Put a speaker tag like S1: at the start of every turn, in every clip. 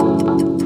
S1: Thank you.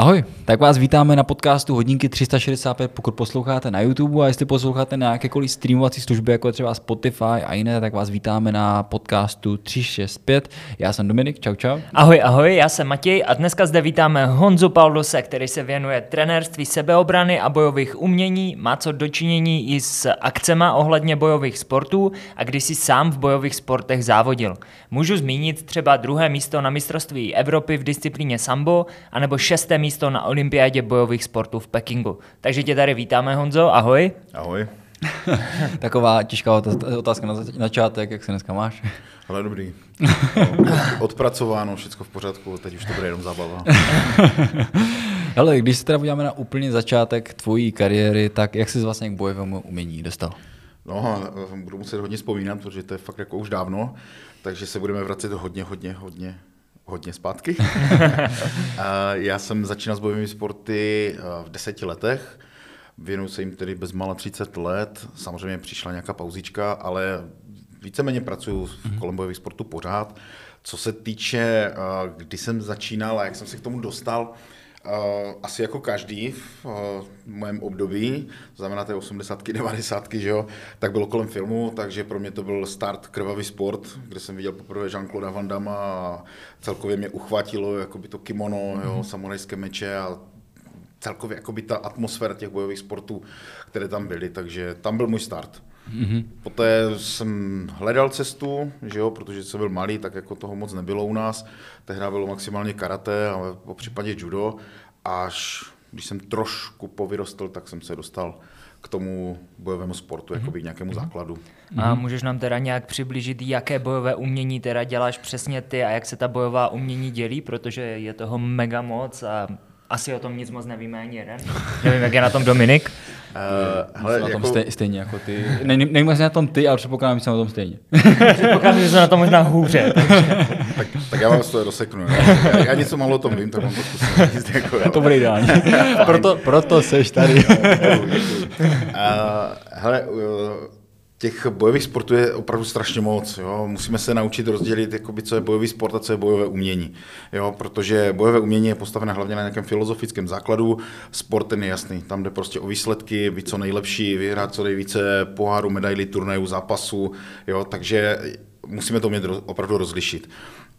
S1: Ahoj, tak vás vítáme na podcastu Hodinky 365, pokud posloucháte na YouTube a jestli posloucháte na jakékoliv streamovací služby, jako je třeba Spotify a jiné, tak vás vítáme na podcastu 365. Já jsem Dominik, čau čau.
S2: Ahoj, ahoj, já jsem Matěj a dneska zde vítáme Honzu Paulose, který se věnuje trenérství sebeobrany a bojových umění, má co dočinění i s akcema ohledně bojových sportů a když si sám v bojových sportech závodil. Můžu zmínit třeba druhé místo na mistrovství Evropy v disciplíně sambo, anebo šesté místo na olympiádě bojových sportů v Pekingu. Takže tě tady vítáme, Honzo, ahoj.
S3: Ahoj.
S1: Taková těžká otázka na začátek, jak se dneska máš?
S3: Ale dobrý. Odpracováno, všechno v pořádku, teď už to bude jenom zábava.
S1: Hele, když se teda podíváme na úplně začátek tvojí kariéry, tak jak jsi vlastně k bojovému umění dostal?
S3: No, budu muset hodně vzpomínat, protože to je fakt jako už dávno, takže se budeme vracet hodně, hodně, hodně, hodně zpátky. já jsem začínal s bojovými sporty v deseti letech, věnuju se jim tedy bezmála 30 let, samozřejmě přišla nějaká pauzička, ale víceméně pracuji v kolem bojových sportů pořád. Co se týče, kdy jsem začínal a jak jsem se k tomu dostal, asi jako každý v uh, mém období, to znamená té 80. 90. že jo, tak bylo kolem filmu, takže pro mě to byl start krvavý sport, kde jsem viděl poprvé Jean-Claude Van Damme a celkově mě uchvátilo jakoby to kimono, mm-hmm. jo, samurajské meče a celkově jakoby ta atmosféra těch bojových sportů, které tam byly, takže tam byl můj start. Mm-hmm. Poté jsem hledal cestu, že jo, protože jsem byl malý, tak jako toho moc nebylo u nás. Tehdy bylo maximálně karate a po případě judo. Až když jsem trošku povyrostl, tak jsem se dostal k tomu bojovému sportu, mm-hmm. jakoby k nějakému mhm. základu.
S2: A můžeš nám teda nějak přiblížit, jaké bojové umění teda děláš přesně ty a jak se ta bojová umění dělí, protože je toho mega moc a asi o tom nic moc nevíme ani jeden. Nevím, jak je na tom Dominik.
S1: Uh, hele, na tom jako... stej, stejně jako ty. Ne, nevím, jestli na tom ty, ale předpokládám, že jsem na tom stejně.
S2: předpokládám, že jsem na tom možná hůře.
S3: tak, tak, já vám toho rozseknu. Já, já něco málo o tom vím, tak vám to zkusím
S1: Jako, to bude ideální. proto, proto seš tady. uh,
S3: hele, uh, těch bojových sportů je opravdu strašně moc. Jo. Musíme se naučit rozdělit, jakoby, co je bojový sport a co je bojové umění. Jo. Protože bojové umění je postavené hlavně na nějakém filozofickém základu. Sport ten je jasný. Tam jde prostě o výsledky, být co nejlepší, vyhrát co nejvíce poháru, medailí, turnajů, zápasů. Takže musíme to umět opravdu rozlišit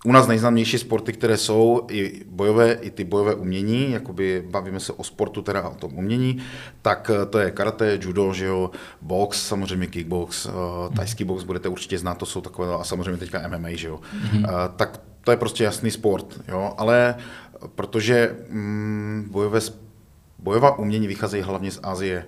S3: u nás nejznámější sporty, které jsou i bojové, i ty bojové umění, jakoby bavíme se o sportu, teda o tom umění, tak eh, to je karate, judo, že jo, box, samozřejmě kickbox, uh, tajský box budete určitě znát, to jsou takové, a samozřejmě teďka MMA, že jo. Mm-hmm. Tak to je prostě jasný sport, jo, ale protože mm, bojové, bojová umění vycházejí hlavně z Asie,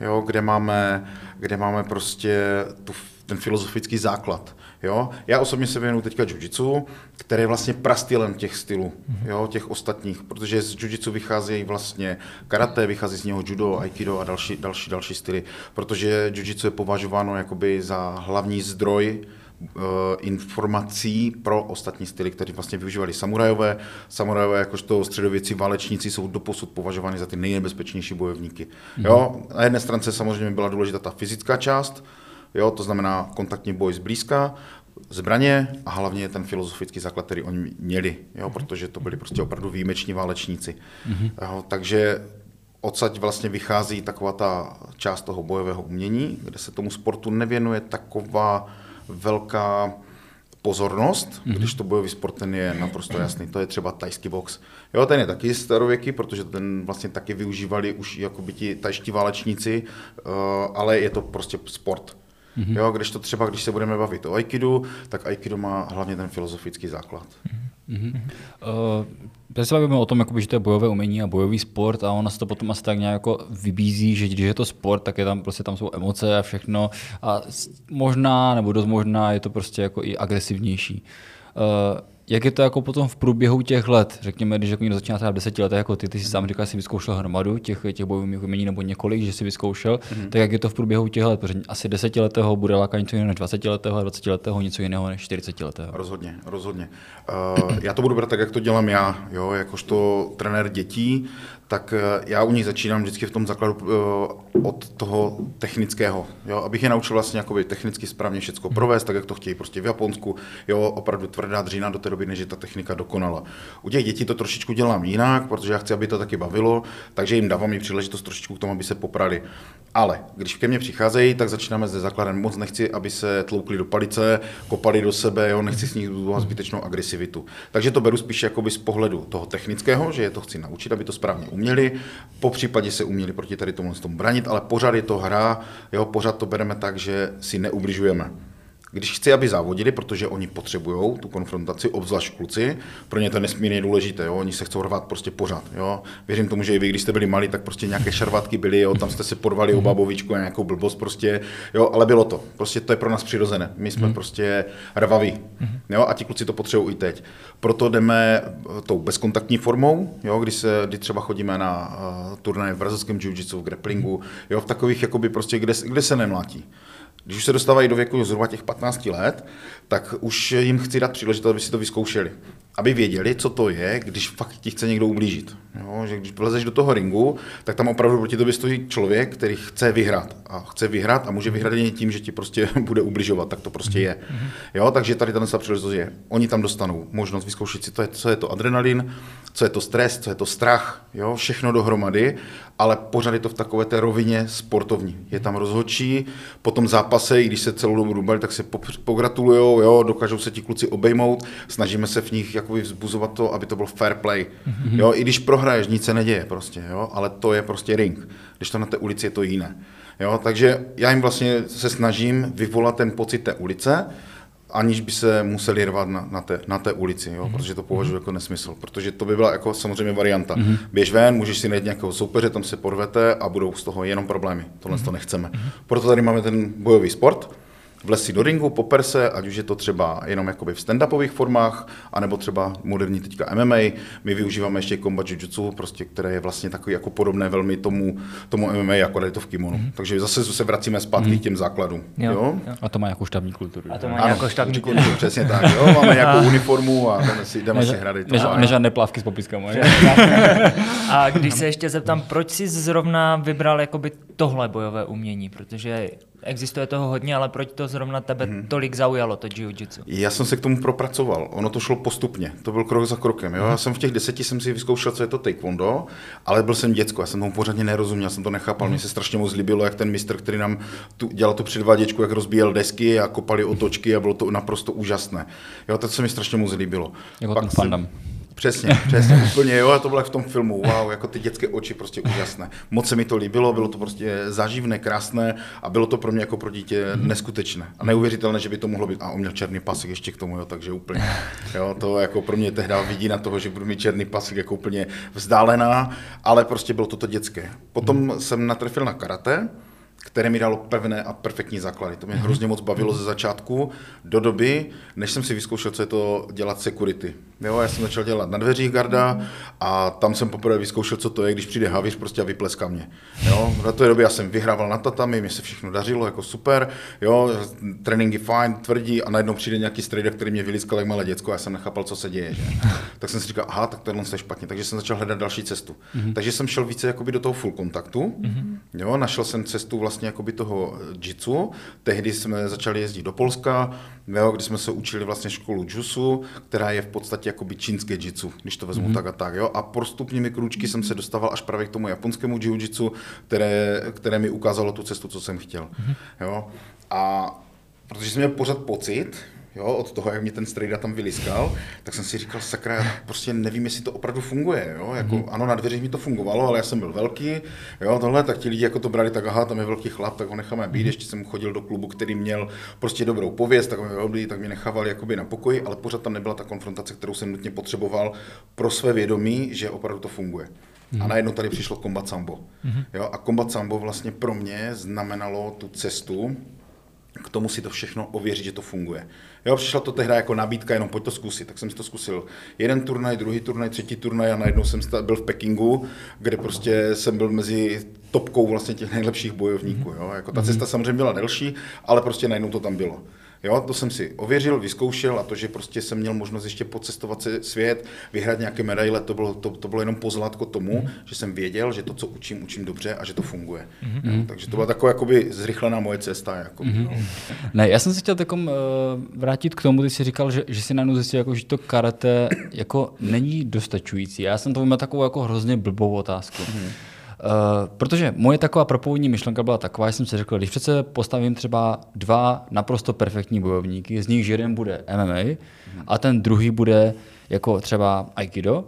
S3: jo, kde máme, kde máme prostě tu, ten filozofický základ. Jo? Já osobně se věnuju teďka jiu které je vlastně prastylem těch stylů, mhm. jo? těch ostatních, protože z jiu vycházejí vlastně karate, vychází z něho judo, aikido a další, další, další styly, protože jiu je považováno jakoby za hlavní zdroj uh, informací pro ostatní styly, které vlastně využívali samurajové. Samurajové, jakožto středověcí válečníci, jsou doposud považovány za ty nejnebezpečnější bojovníky. Mm. Jo? Na jedné stránce samozřejmě byla důležitá ta fyzická část, jo? to znamená kontaktní boj zblízka, zbraně a hlavně ten filozofický základ, který oni měli, jo, protože to byli prostě opravdu výjimeční válečníci. Mm-hmm. Jo, takže odsaď vlastně vychází taková ta část toho bojového umění, kde se tomu sportu nevěnuje taková velká pozornost, mm-hmm. když to bojový sport ten je naprosto jasný. To je třeba tajský box. Jo, ten je taky starověký, protože ten vlastně taky využívali už jakoby ti tajští válečníci, uh, ale je to prostě sport. Mm-hmm. Jo, když to třeba, když se budeme bavit o Aikidu, tak Aikido má hlavně ten filozofický základ. Mm-hmm.
S1: Uh, se bavíme o tom, jakoby, že to je bojové umění a bojový sport a ono se to potom asi tak nějak jako vybízí, že když je to sport, tak je tam prostě tam jsou emoce a všechno a možná, nebo dost možná je to prostě jako i agresivnější. Jak je to jako potom v průběhu těch let? Řekněme, když jako někdo začíná třeba v deseti letech, jako ty, ty si sám říkal, že jsi vyzkoušel hromadu těch, těch bojových umění nebo několik, že jsi vyzkoušel, mm-hmm. tak jak je to v průběhu těch let? Protože asi desetiletého bude lákat něco jiného než 20 letého a 20 letého něco jiného než 40 letého.
S3: Rozhodně, rozhodně. Uh, já to budu brát tak, jak to dělám já, jo, jakožto trenér dětí, tak eh, já u nich začínám vždycky v tom základu eh, od toho technického, jo, abych je naučil vlastně jakoby technicky správně všechno provést, tak jak to chtějí prostě v Japonsku, jo, opravdu tvrdá dřína do té doby, než je ta technika dokonala. U těch dětí to trošičku dělám jinak, protože já chci, aby to taky bavilo, takže jim dávám i příležitost trošičku k tomu, aby se poprali. Ale když ke mně přicházejí, tak začínáme ze základem. Moc nechci, aby se tloukli do palice, kopali do sebe, jo, nechci s nich zbytečnou agresivitu. Takže to beru spíš jakoby z pohledu toho technického, že je to chci naučit, aby to správně uměli, po případě se uměli proti tady tomu, tomu bránit, ale pořád je to hra, jo, pořád to bereme tak, že si neubližujeme. Když chci, aby závodili, protože oni potřebují tu konfrontaci, obzvlášť kluci, pro ně to je nesmírně důležité, jo? oni se chcou rvat prostě pořád. Jo? Věřím tomu, že i vy, když jste byli malí, tak prostě nějaké šarvatky byly, jo? tam jste se porvali o babovičku a nějakou blbost prostě, jo? ale bylo to. Prostě to je pro nás přirozené. My jsme mm. prostě rvaví. Jo? A ti kluci to potřebují i teď. Proto jdeme tou bezkontaktní formou, jo? Když, se, kdy třeba chodíme na uh, turnaje v brazilském jiu-jitsu, v grapplingu, jo? v takových, jakoby prostě, kde, kde se nemlátí. Když už se dostávají do věku zhruba těch 15 let, tak už jim chci dát příležitost, aby si to vyzkoušeli. Aby věděli, co to je, když fakt ti chce někdo ublížit. Jo, že když vlezeš do toho ringu, tak tam opravdu proti tobě stojí člověk, který chce vyhrát. A chce vyhrát a může vyhrát jen tím, že ti prostě bude ubližovat. Tak to prostě je. Jo, takže tady ta příležitost je. Oni tam dostanou možnost vyzkoušet si, to je, co je to adrenalin, co je to stres, co je to strach, jo, všechno dohromady, ale pořád je to v takové té rovině sportovní. Je tam rozhodčí, potom zápase, i když se celou dobu rubali, tak se pogratulujou, jo, dokážou se ti kluci obejmout, snažíme se v nich jakoby vzbuzovat to, aby to byl fair play. Mm-hmm. Jo, i když prohraješ, nic se neděje prostě, jo, ale to je prostě ring. Když to na té ulici je to jiné. Jo, takže já jim vlastně se snažím vyvolat ten pocit té ulice, aniž by se museli rvat na, na, té, na té ulici, jo, mm-hmm. protože to považuji jako nesmysl. Protože to by byla jako samozřejmě varianta. Mm-hmm. Běž ven, můžeš si najít nějakého soupeře, tam se porvete a budou z toho jenom problémy. Tohle mm-hmm. to nechceme. Mm-hmm. Proto tady máme ten bojový sport, vlez si do ringu, poper se, ať už je to třeba jenom jakoby v stand-upových formách, anebo třeba moderní teďka MMA. My využíváme ještě combat jiu prostě, které je vlastně takový jako podobné velmi tomu, tomu MMA, jako je to v kimonu. Mm-hmm. Takže zase se vracíme zpátky mm-hmm. k těm základům. Jo, jo?
S1: Jo. A to má jako štabní kulturu.
S2: A to má jako štabní kulturu.
S3: Přesně tak. Jo? Máme nějakou uniformu a jdeme si, jdeme si hrát.
S1: Nežádné plavky s popiskama.
S2: a když se ještě zeptám, proč jsi zrovna vybral jakoby tohle bojové umění? Protože existuje toho hodně, ale proč to zrovna tebe hmm. tolik zaujalo, to jiu-jitsu?
S3: Já jsem se k tomu propracoval, ono to šlo postupně, to byl krok za krokem. Jo? Já mhm. jsem v těch deseti jsem si vyzkoušel, co je to taekwondo, ale byl jsem děcko, já jsem tomu pořádně nerozuměl, jsem to nechápal, hmm. mně se strašně moc líbilo, jak ten mistr, který nám tu, dělal tu předváděčku, jak rozbíjel desky a kopali otočky a bylo to naprosto úžasné. Jo, to se mi strašně moc líbilo.
S1: Jako Pak ten jsem,
S3: Přesně, přesně, úplně, jo, a to bylo jak v tom filmu, wow, jako ty dětské oči, prostě úžasné. Moc se mi to líbilo, bylo to prostě záživné, krásné a bylo to pro mě jako pro dítě mhm. neskutečné. A neuvěřitelné, že by to mohlo být, a on měl černý pasek ještě k tomu, jo, takže úplně, jo, to jako pro mě tehdy vidí na toho, že budu mít černý pasek jako úplně vzdálená, ale prostě bylo to to dětské. Potom mhm. jsem natrefil na karate, které mi dalo pevné a perfektní základy. To mě hrozně moc bavilo ze začátku do doby, než jsem si vyzkoušel, co je to dělat security. Jo, já jsem začal dělat na dveřích garda a tam jsem poprvé vyzkoušel, co to je, když přijde havíř prostě a vypleská mě. Jo, na té době já jsem vyhrával na tatami, mě se všechno dařilo, jako super, jo, tréninky fajn, tvrdí a najednou přijde nějaký strejda, který mě vylískal jak malé děcko a já jsem nechápal, co se děje. Že? tak jsem si říkal, aha, tak tohle je špatně, takže jsem začal hledat další cestu. Mm-hmm. Takže jsem šel více jakoby do toho full kontaktu, mm-hmm. jo, našel jsem cestu vlastně jakoby toho jitsu, tehdy jsme začali jezdit do Polska, jo, kdy jsme se učili vlastně školu jusu, která je v podstatě podstatě jakoby čínské jitsu, když to vezmu mm-hmm. tak a tak. Jo? A postupnými krůčky jsem se dostával až právě k tomu japonskému jiu-jitsu, které, které mi ukázalo tu cestu, co jsem chtěl. Mm-hmm. Jo? A protože jsem měl pořád pocit, jo, od toho, jak mě ten strejda tam vyliskal, tak jsem si říkal, sakra, já prostě nevím, jestli to opravdu funguje, jo, jako, mm-hmm. ano, na dveřích mi to fungovalo, ale já jsem byl velký, jo, tohle, tak ti lidi jako to brali, tak aha, tam je velký chlap, tak ho necháme být, mm-hmm. ještě jsem chodil do klubu, který měl prostě dobrou pověst, tak mě tak mě nechávali jakoby na pokoji, ale pořád tam nebyla ta konfrontace, kterou jsem nutně potřeboval pro své vědomí, že opravdu to funguje. Mm-hmm. A mhm. najednou tady přišlo Combat Sambo. Mm-hmm. Jo, a Combat Sambo vlastně pro mě znamenalo tu cestu, k tomu si to všechno ověřit, že to funguje. Jo, přišla to tehdy jako nabídka, jenom pojď to zkusit, tak jsem si to zkusil. Jeden turnaj, druhý turnaj, třetí turnaj a najednou jsem byl v Pekingu, kde prostě jsem byl mezi topkou vlastně těch nejlepších bojovníků. Jo. Jako ta cesta samozřejmě byla delší, ale prostě najednou to tam bylo. Jo, to jsem si ověřil, vyzkoušel a to, že prostě jsem měl možnost ještě pocestovat se svět, vyhrát nějaké medaile, to bylo, to, to bylo jenom pozlátko tomu, mm. že jsem věděl, že to, co učím, učím dobře a že to funguje. Mm. Jo, takže to byla taková jakoby zrychlená moje cesta. Jako, mm. no.
S1: Ne, já jsem se chtěl takom, uh, vrátit k tomu, ty jsi říkal, že, že si najednou zjistil, jako, že to karate jako není dostačující. Já jsem to měl takovou jako hrozně blbou otázku. Mm. Uh, protože moje taková propůvodní myšlenka byla taková, že jsem si řekl, když přece postavím třeba dva naprosto perfektní bojovníky, z nich jeden bude MMA a ten druhý bude jako třeba Aikido,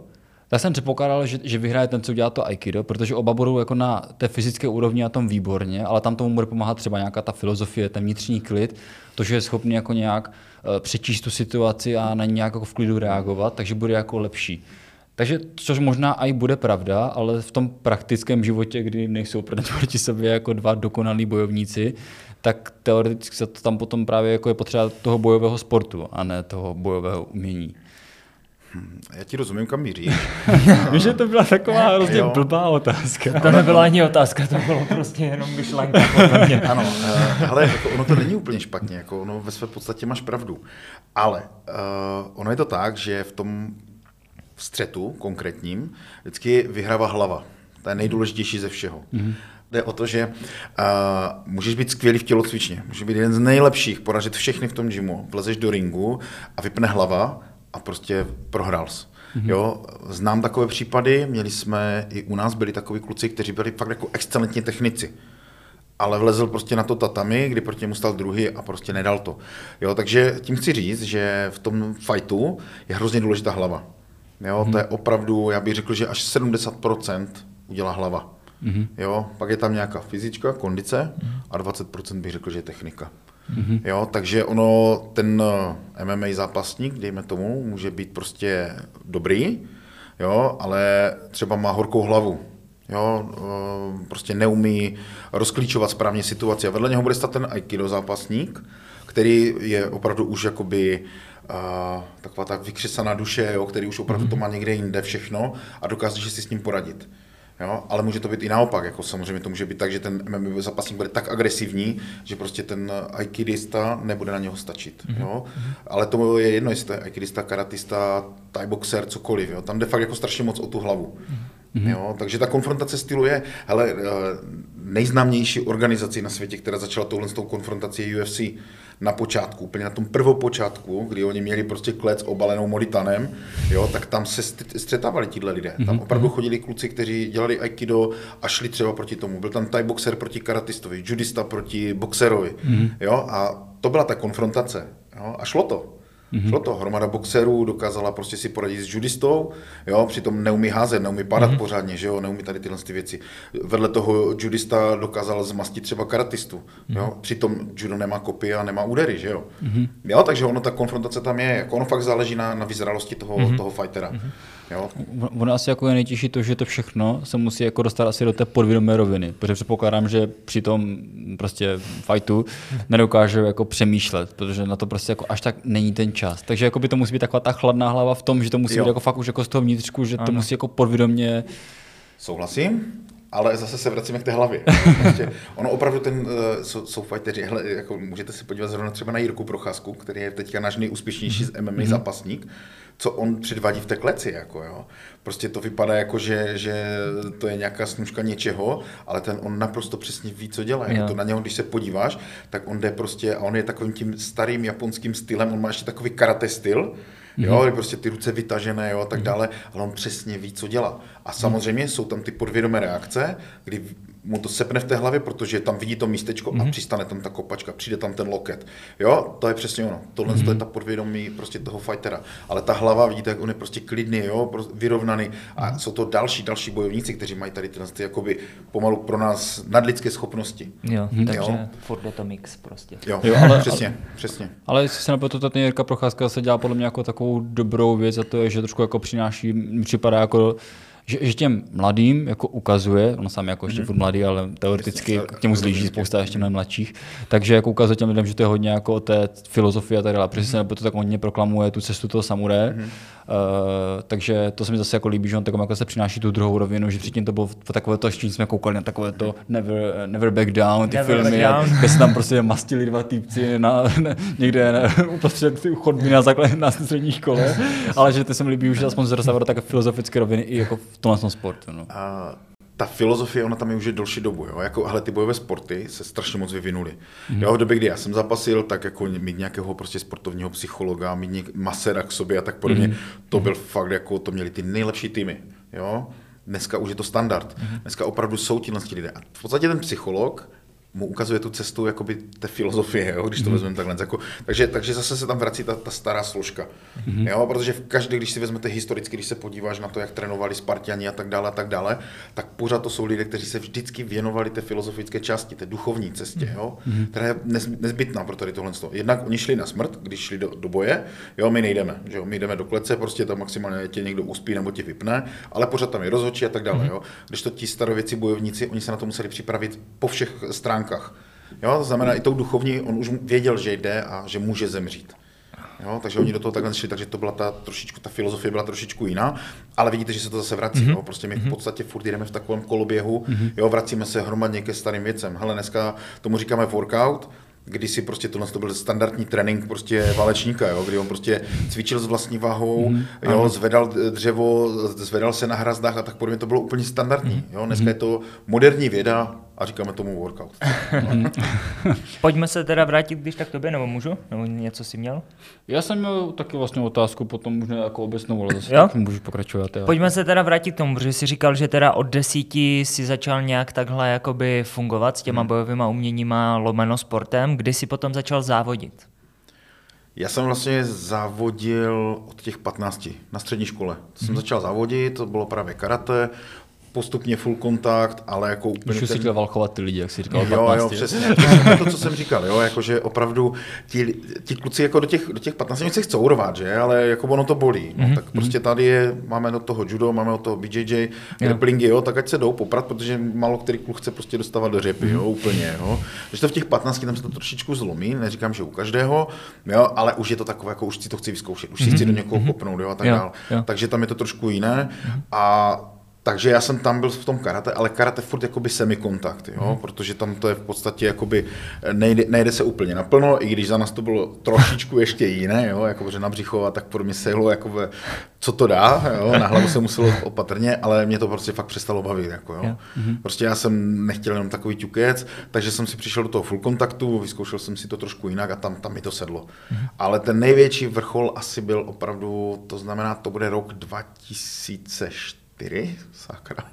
S1: tak jsem předpokládal, že, že vyhraje ten, co dělá to Aikido, protože oba budou jako na té fyzické úrovni a tom výborně, ale tam tomu bude pomáhat třeba nějaká ta filozofie, ten vnitřní klid, to, že je schopný jako nějak uh, přečíst tu situaci a na ní nějak jako v klidu reagovat, takže bude jako lepší. Takže, což možná i bude pravda, ale v tom praktickém životě, kdy nejsou proti sobě jako dva dokonalí bojovníci, tak teoreticky se to tam potom právě jako je potřeba toho bojového sportu a ne toho bojového umění.
S3: Hmm, já ti rozumím, kam míří.
S1: Víš, že to byla taková hrozně blbá otázka.
S2: To nebyla ani otázka, to bylo prostě jenom myšlenka.
S3: ano, eh, ale jako ono to není úplně špatně, jako ono ve své podstatě máš pravdu. Ale uh, ono je to tak, že v tom střetu konkrétním vždycky vyhrává hlava. To je nejdůležitější ze všeho. Mm-hmm. Jde o to, že uh, můžeš být skvělý v tělocvičně, můžeš být jeden z nejlepších, poražit všechny v tom gymu, vlezeš do ringu a vypne hlava a prostě prohrál jsi. Mm-hmm. Jo, znám takové případy, měli jsme, i u nás byli takoví kluci, kteří byli fakt jako excelentní technici ale vlezl prostě na to tatami, kdy proti němu stal druhý a prostě nedal to. Jo, takže tím chci říct, že v tom fightu je hrozně důležitá hlava. Jo, mm-hmm. to je opravdu, já bych řekl, že až 70% udělá hlava. Mm-hmm. Jo, pak je tam nějaká fyzička, kondice mm-hmm. a 20% bych řekl, že je technika. Mm-hmm. Jo, takže ono, ten eh, MMA zápasník, dejme tomu, může být prostě dobrý, jo, ale třeba má horkou hlavu. Jo, eh, prostě neumí rozklíčovat správně situaci. A vedle něho bude stát ten aikido zápasník, který je opravdu už jakoby a taková ta vykřesaná duše, jo, který už opravdu to má někde jinde všechno a dokáže si s ním poradit. Jo? Ale může to být i naopak, jako samozřejmě to může být tak, že ten MMA zápasník bude tak agresivní, že prostě ten aikidista nebude na něho stačit. Mm-hmm. Jo? Ale to je jedno, jestli to je aikidista, karatista, thai boxer, cokoliv. Jo? Tam jde fakt jako strašně moc o tu hlavu. Mm-hmm. Jo? Takže ta konfrontace stylu je, hele, eh, nejznámější organizací na světě, která začala touhle s tou konfrontací je UFC na počátku, úplně na tom prvopočátku, kdy oni měli prostě klec obalenou molitanem, jo, tak tam se střetávali tihle lidé. Tam mm-hmm. opravdu chodili kluci, kteří dělali aikido a šli třeba proti tomu. Byl tam thai boxer proti karatistovi, judista proti boxerovi, mm-hmm. jo, a to byla ta konfrontace. Jo, a šlo to. Mm-hmm. Šlo to, hromada boxerů dokázala prostě si poradit s judistou, jo, přitom neumí házet, neumí padat mm-hmm. pořádně, že jo, neumí tady tyhle ty věci. Vedle toho judista dokázal zmastit třeba karatistu, mm-hmm. jo, přitom judo nemá kopie a nemá údery, že jo. Mm-hmm. Jo, takže ono, ta konfrontace tam je, jako ono fakt záleží na, na vyzralosti toho, mm-hmm. toho fightera. Mm-hmm. Jo.
S1: Ono asi jako je nejtěžší to, že to všechno se musí jako dostat asi do té podvědomé roviny, protože předpokládám, že při tom prostě fightu nedokáže jako přemýšlet, protože na to prostě jako až tak není ten čas. Takže jako by to musí být taková ta chladná hlava v tom, že to musí jo. být jako fakt už jako z toho vnitřku, že ano. to musí jako podvědomě
S3: Souhlasím, ale zase se vracíme k té hlavě. Prostě ono opravdu ten, uh, jsou, jsou fighteri, hele, jako můžete si podívat zrovna třeba na Jirku Procházku, který je teďka náš nejúspěšnější z MMA mm-hmm. zápasník, co on předvádí v té kleci, jako jo. Prostě to vypadá jako, že, že to je nějaká snužka něčeho, ale ten on naprosto přesně ví, co dělá. Jako to na něho, když se podíváš, tak on jde prostě, a on je takovým tím starým japonským stylem, on má ještě takový karate styl, jo, mm-hmm. prostě ty ruce vytažené, jo, a tak dále, ale on přesně ví, co dělá. A samozřejmě jsou tam ty podvědomé reakce, kdy mu to sepne v té hlavě, protože tam vidí to místečko mm-hmm. a mhm. přistane tam ta kopačka, přijde tam ten loket. Jo, to je přesně ono. Tohle mm-hmm. to je mhm. ta podvědomí prostě toho fightera. Ale ta hlava, vidíte, jak on je prostě klidný, jo, vyrovnaný. A mm-hmm. jsou to další, další bojovníci, kteří mají tady tyhle ty jakoby pomalu pro nás nadlidské schopnosti.
S2: Jo, mm-hmm. takže jo. je to mix prostě.
S3: Jo, jo ale, přesně, ale, přesně.
S1: Ale jestli se nepletu, ta Jirka Procházka se dělá podle mě jako takovou dobrou věc a to je, že trošku jako přináší, připadá jako že, že těm mladým jako ukazuje, on sám jako ještě mm-hmm. mladý, ale teoreticky k němu zlíží spousta ještě mnohem mladších, takže jako ukazuje těm lidem, že to je hodně jako o té filozofii a tak dále, protože mm-hmm. se to tak hodně proklamuje tu cestu toho samuraje, mm-hmm. Uh, takže to se mi zase jako líbí, že on takom jako se přináší tu druhou rovinu, že předtím to bylo takové to, že jsme koukali na takové to Never, never Back Down, ty never filmy, kde se tam prostě mastili dva týpci na, ne, někde ne, uprostřed chodby na základě na střední škole, ale že to se mi líbí už aspoň z do takové filozofické roviny i jako v tomhle sportu. No.
S3: A ta filozofie, ona tam je už je delší dobu. Jo? Jako, ale ty bojové sporty se strašně moc vyvinuly. Mm. Jo, v době, kdy já jsem zapasil, tak jako mít nějakého prostě sportovního psychologa, mít něk, masera k sobě a tak podobně, mm. to byl fakt jako, to měli ty nejlepší týmy. Jo? Dneska už je to standard. Mm. Dneska opravdu jsou ti lidé. A v podstatě ten psycholog mu ukazuje tu cestu jakoby té filozofie, jo, když to mm. vezmeme takhle. Jako, takže, takže zase se tam vrací ta, ta stará složka. Mm. Jo, protože v každé, když si vezmete historicky, když se podíváš na to, jak trénovali Spartiani a tak dále a tak dále, tak pořád to jsou lidé, kteří se vždycky věnovali té filozofické části, té duchovní cestě, jo, mm. která je nezbytná pro tady tohle. Jednak oni šli na smrt, když šli do, do boje, jo, my nejdeme, že jo, my jdeme do klece, prostě tam maximálně tě někdo uspí nebo tě vypne, ale pořád tam je rozhodčí a tak dále, mm. jo. Když to ti starověcí bojovníci, oni se na to museli připravit po všech stránkách stránkách. Jo, to znamená, i tou duchovní, on už věděl, že jde a že může zemřít. Jo, takže oni do toho takhle šli, takže to byla ta trošičku, ta filozofie byla trošičku jiná, ale vidíte, že se to zase vrací. Mm-hmm. Jo, prostě my v mhm. podstatě furt jdeme v takovém koloběhu, mm-hmm. jo, vracíme se hromadně ke starým věcem. Hele, dneska tomu říkáme workout, když si prostě tohle to byl standardní trénink prostě válečníka, jo, kdy on prostě cvičil s vlastní váhou, mm, jo, zvedal dřevo, zvedal se na hrazdách a tak podobně, to bylo úplně standardní. Mhm. Jo. Dneska mm. je to moderní věda, a říkáme tomu workout.
S2: Pojďme se teda vrátit, když tak tobě, nebo můžu? Nebo něco si měl?
S1: Já jsem měl taky vlastně otázku, potom možná jako obecnou, ale zase jo? můžu pokračovat. Já.
S2: Pojďme se teda vrátit k tomu, protože jsi říkal, že teda od desíti si začal nějak takhle jakoby fungovat s těma hmm. bojovými uměníma lomeno sportem. Kdy jsi potom začal závodit?
S3: Já jsem vlastně závodil od těch 15 na střední škole. Jsem hmm. začal závodit, to bylo právě karate, postupně full kontakt, ale jako úplně...
S1: Už ten... si chtěl valchovat ty lidi, jak jsi říkal.
S3: Jo, jo, přesně. To, to, co jsem říkal, jo, jakože opravdu ti, ti kluci jako do těch, do těch 15 oni se chcou urvat, že, ale jako ono to bolí. No, mm-hmm. tak prostě tady je, máme do toho judo, máme od toho BJJ, grapplingy, jo, tak ať se jdou poprat, protože málo který kluk chce prostě dostávat do řepy, mm-hmm. jo, úplně, jo. Když to v těch 15 tam se to trošičku zlomí, neříkám, že u každého, jo, ale už je to takové, jako už si to chci vyzkoušet, už si mm-hmm. chci do někoho mm-hmm. kopnout, jo, a tak dále. Takže tam je to trošku jiné a takže já jsem tam byl v tom karate, ale karate furt jakoby semikontakt, jo? Hmm. protože tam to je v podstatě jakoby, nejde, nejde se úplně naplno, i když za nás to bylo trošičku ještě jiné, jo? jako že na břicho a tak podobně se jelo, jakoby, co to dá, jo? na hlavu se muselo opatrně, ale mě to prostě fakt přestalo bavit. Jako, jo? Hmm. Prostě já jsem nechtěl jenom takový ťukec, takže jsem si přišel do toho full kontaktu, vyzkoušel jsem si to trošku jinak a tam, tam mi to sedlo. Hmm. Ale ten největší vrchol asi byl opravdu, to znamená, to bude rok 2004, čtyři, sakra.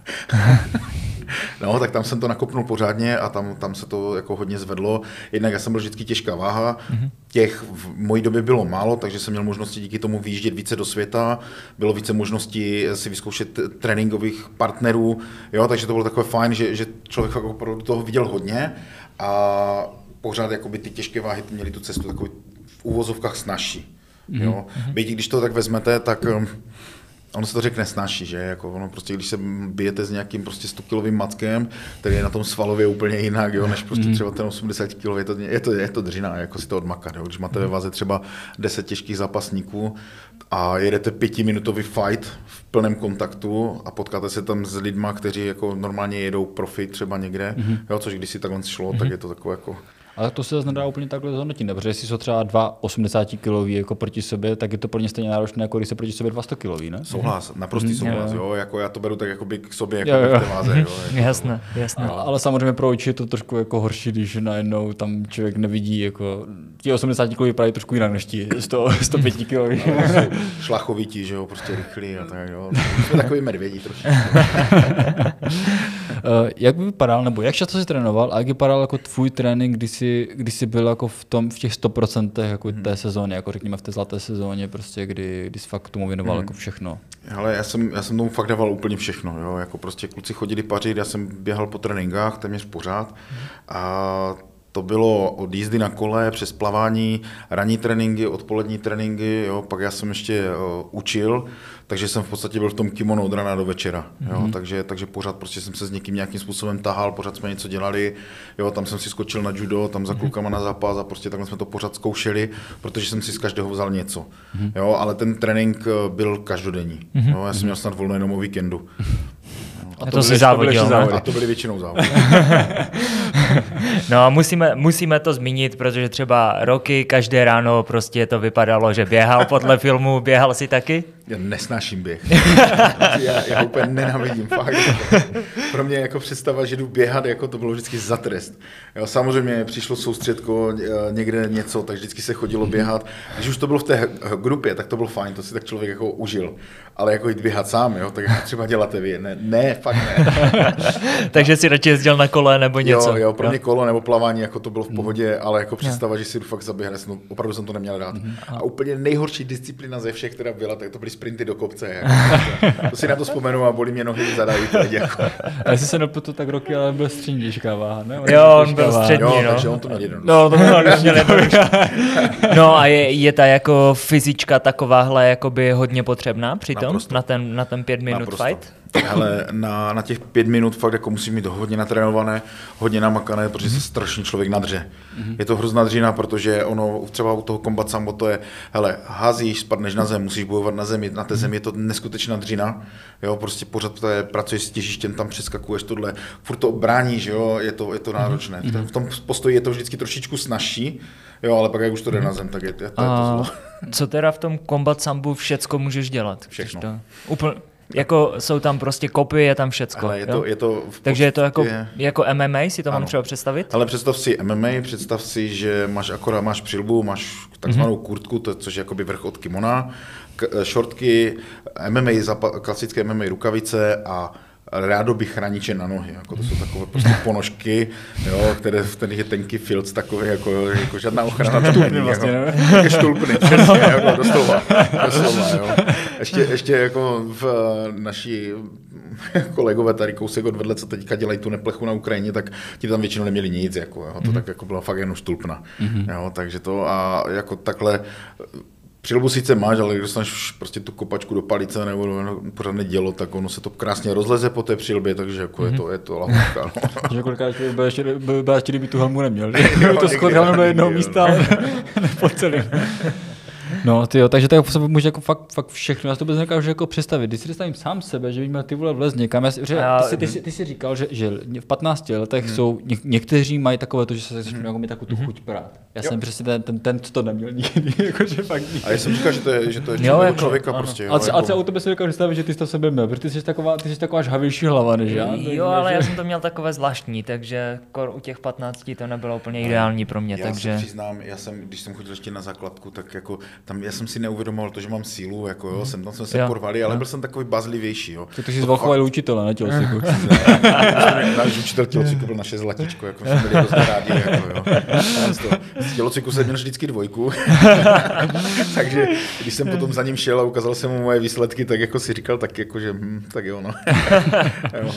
S3: no, tak tam jsem to nakopnul pořádně a tam, tam se to jako hodně zvedlo. Jednak já jsem byl vždycky těžká váha, mm-hmm. těch v mojí době bylo málo, takže jsem měl možnosti díky tomu výjíždět více do světa, bylo více možností si vyzkoušet tréninkových partnerů, jo, takže to bylo takové fajn, že, že člověk opravdu toho viděl hodně a pořád jakoby ty těžké váhy měly tu cestu takový v úvozovkách snažší. Mm-hmm. Jo. Mhm. Byť když to tak vezmete, tak um, ono se to řekne snažší, že? Jako ono prostě, když se bijete s nějakým prostě 100 kilovým mackem, který je na tom svalově úplně jinak, jo, než prostě mhm. třeba ten 80 kg, je to, je to, je to dřina, jako si to odmakat, jo. Když máte ve váze třeba 10 těžkých zápasníků a jedete pětiminutový fight v plném kontaktu a potkáte se tam s lidma, kteří jako normálně jedou profit třeba někde, mm-hmm. jo, což když si takhle šlo, mm-hmm. tak je to takové jako
S1: ale to se zase nedá úplně takhle zhodnotit, protože jestli jsou třeba dva 80 kilový jako proti sobě, tak je to pro ně stejně náročné, jako když se proti sobě dva 100 kilový, ne?
S3: Souhlas, naprostý mm, souhlas, jo. jo. jako já to beru tak jako by k sobě, jako jo, jo. v váze, jo. Jako,
S2: jasné, jasné.
S1: Ale, ale, samozřejmě pro oči je to trošku jako horší, když najednou tam člověk nevidí, jako ti 80 kilový vypadají trošku jinak než ti 100, 105 kilový. No,
S3: prostě šlachovití, že jo, prostě rychlí a tak, jo. Jsme takový medvědí trošku.
S1: Eh, jak by vypadal, nebo jak často jsi trénoval a jak vypadal jako tvůj trénink, když jsi, když jsi byl jako v, tom, v těch 100% jako hmm. té sezóny, jako řekněme v té zlaté sezóně, prostě, kdy, kdy jsi fakt tomu věnoval hmm. jako všechno?
S3: Ale já jsem, já jsem tomu fakt dával úplně všechno, jo? jako prostě kluci chodili pařit, já jsem běhal po tréninkách téměř pořád a to bylo od jízdy na kole přes plavání, ranní tréninky, odpolední tréninky, jo, pak já jsem ještě uh, učil, takže jsem v podstatě byl v tom kimono od rana do večera, jo, mm-hmm. takže, takže pořád prostě jsem se s někým nějakým způsobem tahal, pořád jsme něco dělali, jo, tam jsem si skočil na judo, tam za mhm. klukama na zápas a prostě takhle jsme to pořád zkoušeli, protože jsem si z každého vzal něco, mm-hmm. jo, ale ten trénink eh, byl každodenní, mm-hmm. jo, já jsem měl snad volno jenom o víkendu.
S2: A to, to si závodil,
S3: no? A to byly většinou závody.
S2: no a musíme, musíme to zmínit, protože třeba roky, každé ráno prostě to vypadalo, že běhal podle filmu, běhal si taky?
S3: Já nesnáším běh. já, já úplně nenávidím. Fakt. Pro mě jako představa, že jdu běhat, jako to bylo vždycky za trest. Jo, samozřejmě přišlo soustředko, eh, někde něco, tak vždycky se chodilo běhat. Když už to bylo v té grupě, tak to bylo fajn, to si tak člověk jako užil. Ale jako jít běhat sám, jo, tak jako třeba děláte vy. Ne, ne fakt ne.
S2: Takže si radši jezdil na kole nebo něco.
S3: Jo, jo, pro mě kolo nebo plavání, jako to bylo v pohodě, ale jako představa, že si jdu fakt zaběhne, opravdu jsem to neměl rád. Mhm. A úplně nejhorší disciplína ze všech, která byla, tak to byly sprinty do kopce. Jako. To si na to vzpomenu a bolí mě nohy zadají teď. Jako.
S1: A jestli se nepletu, tak roky, ale byl střední těžká váha, ne?
S2: On jo, on byl střední, jo,
S3: no. takže on to měl jednoduše.
S2: No, to měl, měl No a je, je ta jako fyzička takováhle jakoby hodně potřebná přitom na ten, na ten pět minut Naprosto. fight?
S3: Ale na, na těch pět minut fakt jako musí mít hodně natrénované, hodně namakané, protože se strašně člověk nadře. Mm-hmm. Je to hrozná dřina, protože ono třeba u toho kombat sambo to je, hele, házíš, spadneš na zem, musíš bojovat na zemi, na té mhm. zemi je to neskutečná dřina, jo, prostě pořád to je, pracuješ s těžištěm, tam přeskakuješ tohle, furt to bráníš, jo, je to, je to náročné. Mm-hmm. V tom postoji je to vždycky trošičku snažší, jo, ale pak jak už to jde na zem, tak je, je to, je to zlo.
S2: Co teda v tom kombat sambu všecko můžeš dělat?
S3: Všechno.
S2: To, úplně, jako jsou tam prostě kopy, je tam všecko.
S3: Ale je to, je to
S2: Takže je to jako, jako MMA, si to ano. mám třeba představit?
S3: Ale představ si MMA, představ si, že máš akorát máš přilbu, máš takzvanou mm-hmm. kurtku, to, což je jakoby vrch od kimona, k, šortky, MMA, klasické MMA rukavice a rádoby chraniče na nohy. Jako to jsou takové prostě ponožky, jo, které, v kterých je tenký filc takový, jako, jako žádná ochrana.
S1: Štulpny vlastně, jako,
S3: Také štulpny, přesně, jako, doslova, doslova, jo. Ještě, ještě jako v naší kolegové tady kousek odvedle, co teďka dělají tu neplechu na Ukrajině, tak ti tam většinou neměli nic, jako, jo. to mm-hmm. tak jako byla fakt jenom štulpna. Mm-hmm. Jo, takže to a jako takhle Přilbu sice máš, ale když dostaneš prostě tu kopačku do palice nebo do pořádné dělo, tak ono se to krásně rozleze po té přilbě, takže jako mm-hmm. je to, je to lahůdka. No.
S1: že kolikrát by ještě, by, by, ještě kdyby tu helmu neměl, že? to skoro helmu do jednoho místa, ale ne po celém. No, ty jo, takže to jako může jako fakt, fakt všechno. Já to vůbec nedokážu jako představit. Když si představím sám sebe, že bych měl ty vole vlez někam. Já, že, ty, jsi, ty, jsi, ty, jsi, říkal, že, že v 15 letech hmm. jsou, ně, někteří mají takové to, že se začnou hmm. jako mít takovou tu hmm. chuť prát. Já jo. jsem přesně ten, ten, ten, co to neměl nikdy. jako, že fakt nikdy.
S3: A já jsem říkal, že to je, že to je jo, jako, člověka ano. prostě. Jo,
S1: a, jako... a co o tebe si dokážu představit, že ty jsi to sebe měl, protože ty jsi taková, ty jsi taková žhavější hlava, než já.
S2: Jo, ale já jsem to měl takové zvláštní, takže u těch 15 to nebylo úplně ideální pro mě.
S3: Já
S2: takže...
S3: se přiznám, já jsem, když jsem chodil ještě na základku, tak jako tam já jsem si neuvědomoval to, že mám sílu, jako jo, jsem tam jsme se jo, porvali, ale jo. byl jsem takový bazlivější, jo.
S1: To ty jsi zvolchovali učitele na tělocviku.
S3: Náš učitel tělocviku byl naše zlatičko, jako jsme byli hrozně rádi, jako jo. Z tělocviku jsem měl vždycky dvojku, takže když jsem potom za ním šel a ukázal jsem mu moje výsledky, tak jako si říkal, tak jako, že hm, tak jo, no. jo.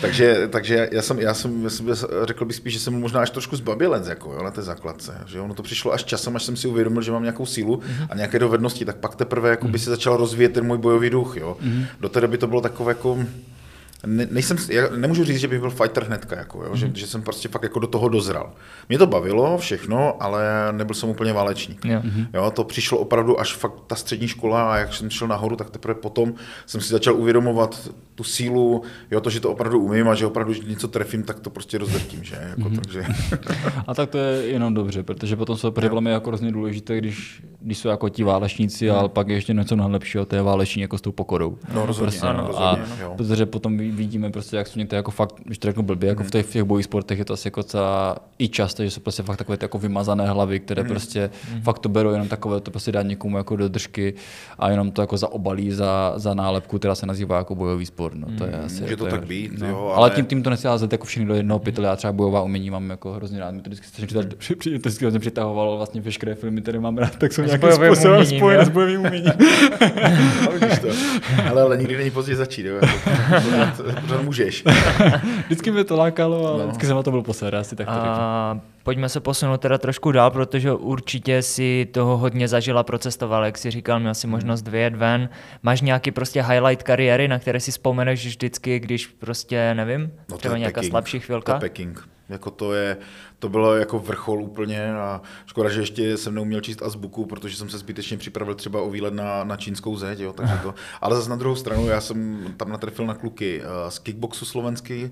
S3: Takže, takže já jsem, já jsem, já jsem řekl bych spíš, že jsem možná až trošku zbabělec, jako jo, na té základce, že ono to přišlo až časem, až jsem si uvědomil, že mám nějakou sílu a nějaké dovednosti, tak pak teprve jako by se začal rozvíjet ten můj bojový duch. Jo. Do té doby to bylo takové jako ne, nejsem, já nemůžu říct, že bych byl fighter hnedka, jako, jo, mm. že, že jsem prostě fakt jako do toho dozral. Mě to bavilo všechno, ale nebyl jsem úplně válečník. Jo. Mm. jo, to přišlo opravdu až fakt ta střední škola a jak jsem šel nahoru, tak teprve potom jsem si začal uvědomovat tu sílu, jo, to, že to opravdu umím a že opravdu, že něco trefím, tak to prostě rozdrtím, že? Jako, mm. takže...
S1: a tak to je jenom dobře, protože potom jsou problémy jako hrozně důležité, když, když jsou jako ti válečníci, mm. ale pak ještě něco nejlepšího, to je váleční jako s tou pokorou.
S3: No, rozhodně, prostě, ano,
S1: rozhodně, a, no. protože potom vidíme prostě, jak jsou některé jako fakt, když to řeknu blbě, jako v těch, v těch bojích sportech je to asi jako celá i často, že jsou prostě fakt takové jako vymazané hlavy, které mm. prostě mm. fakt to berou jenom takové, to prostě dá někomu jako do držky a jenom to jako zaobalí za, za nálepku, která se nazývá jako bojový sport. No, to je mm. asi,
S3: Může to,
S1: to
S3: tak být, no. jo,
S1: ale... ale... tím, tím to nechci házet jako všechny do jednoho pytle. Já třeba bojová umění mám jako hrozně rád. Mě to vždycky strašně to vždycky přitahovalo vlastně veškeré filmy, které mám rád, tak jsou nějakým způsobem spojené s bojovým uměním.
S3: ale, ale nikdy není pozdě začít. Jo? To můžeš.
S1: vždycky mě to lákalo a no. vždycky jsem na to byl posled, asi tak to a,
S2: Pojďme se posunout teda trošku dál, protože určitě si toho hodně zažila, procestoval, jak si říkal, měl si možnost vyjet ven. Máš nějaký prostě highlight kariéry, na které si vzpomeneš vždycky, když prostě, nevím, no třeba nějaká Peking. slabší chvilka?
S3: To Peking. Jako to je, to bylo jako vrchol úplně a škoda, že ještě jsem neuměl číst azbuku, protože jsem se zbytečně připravil třeba o výlet na, na čínskou zeď, jo, takže to. Ale zase na druhou stranu, já jsem tam natrefil na kluky uh, z kickboxu slovenský,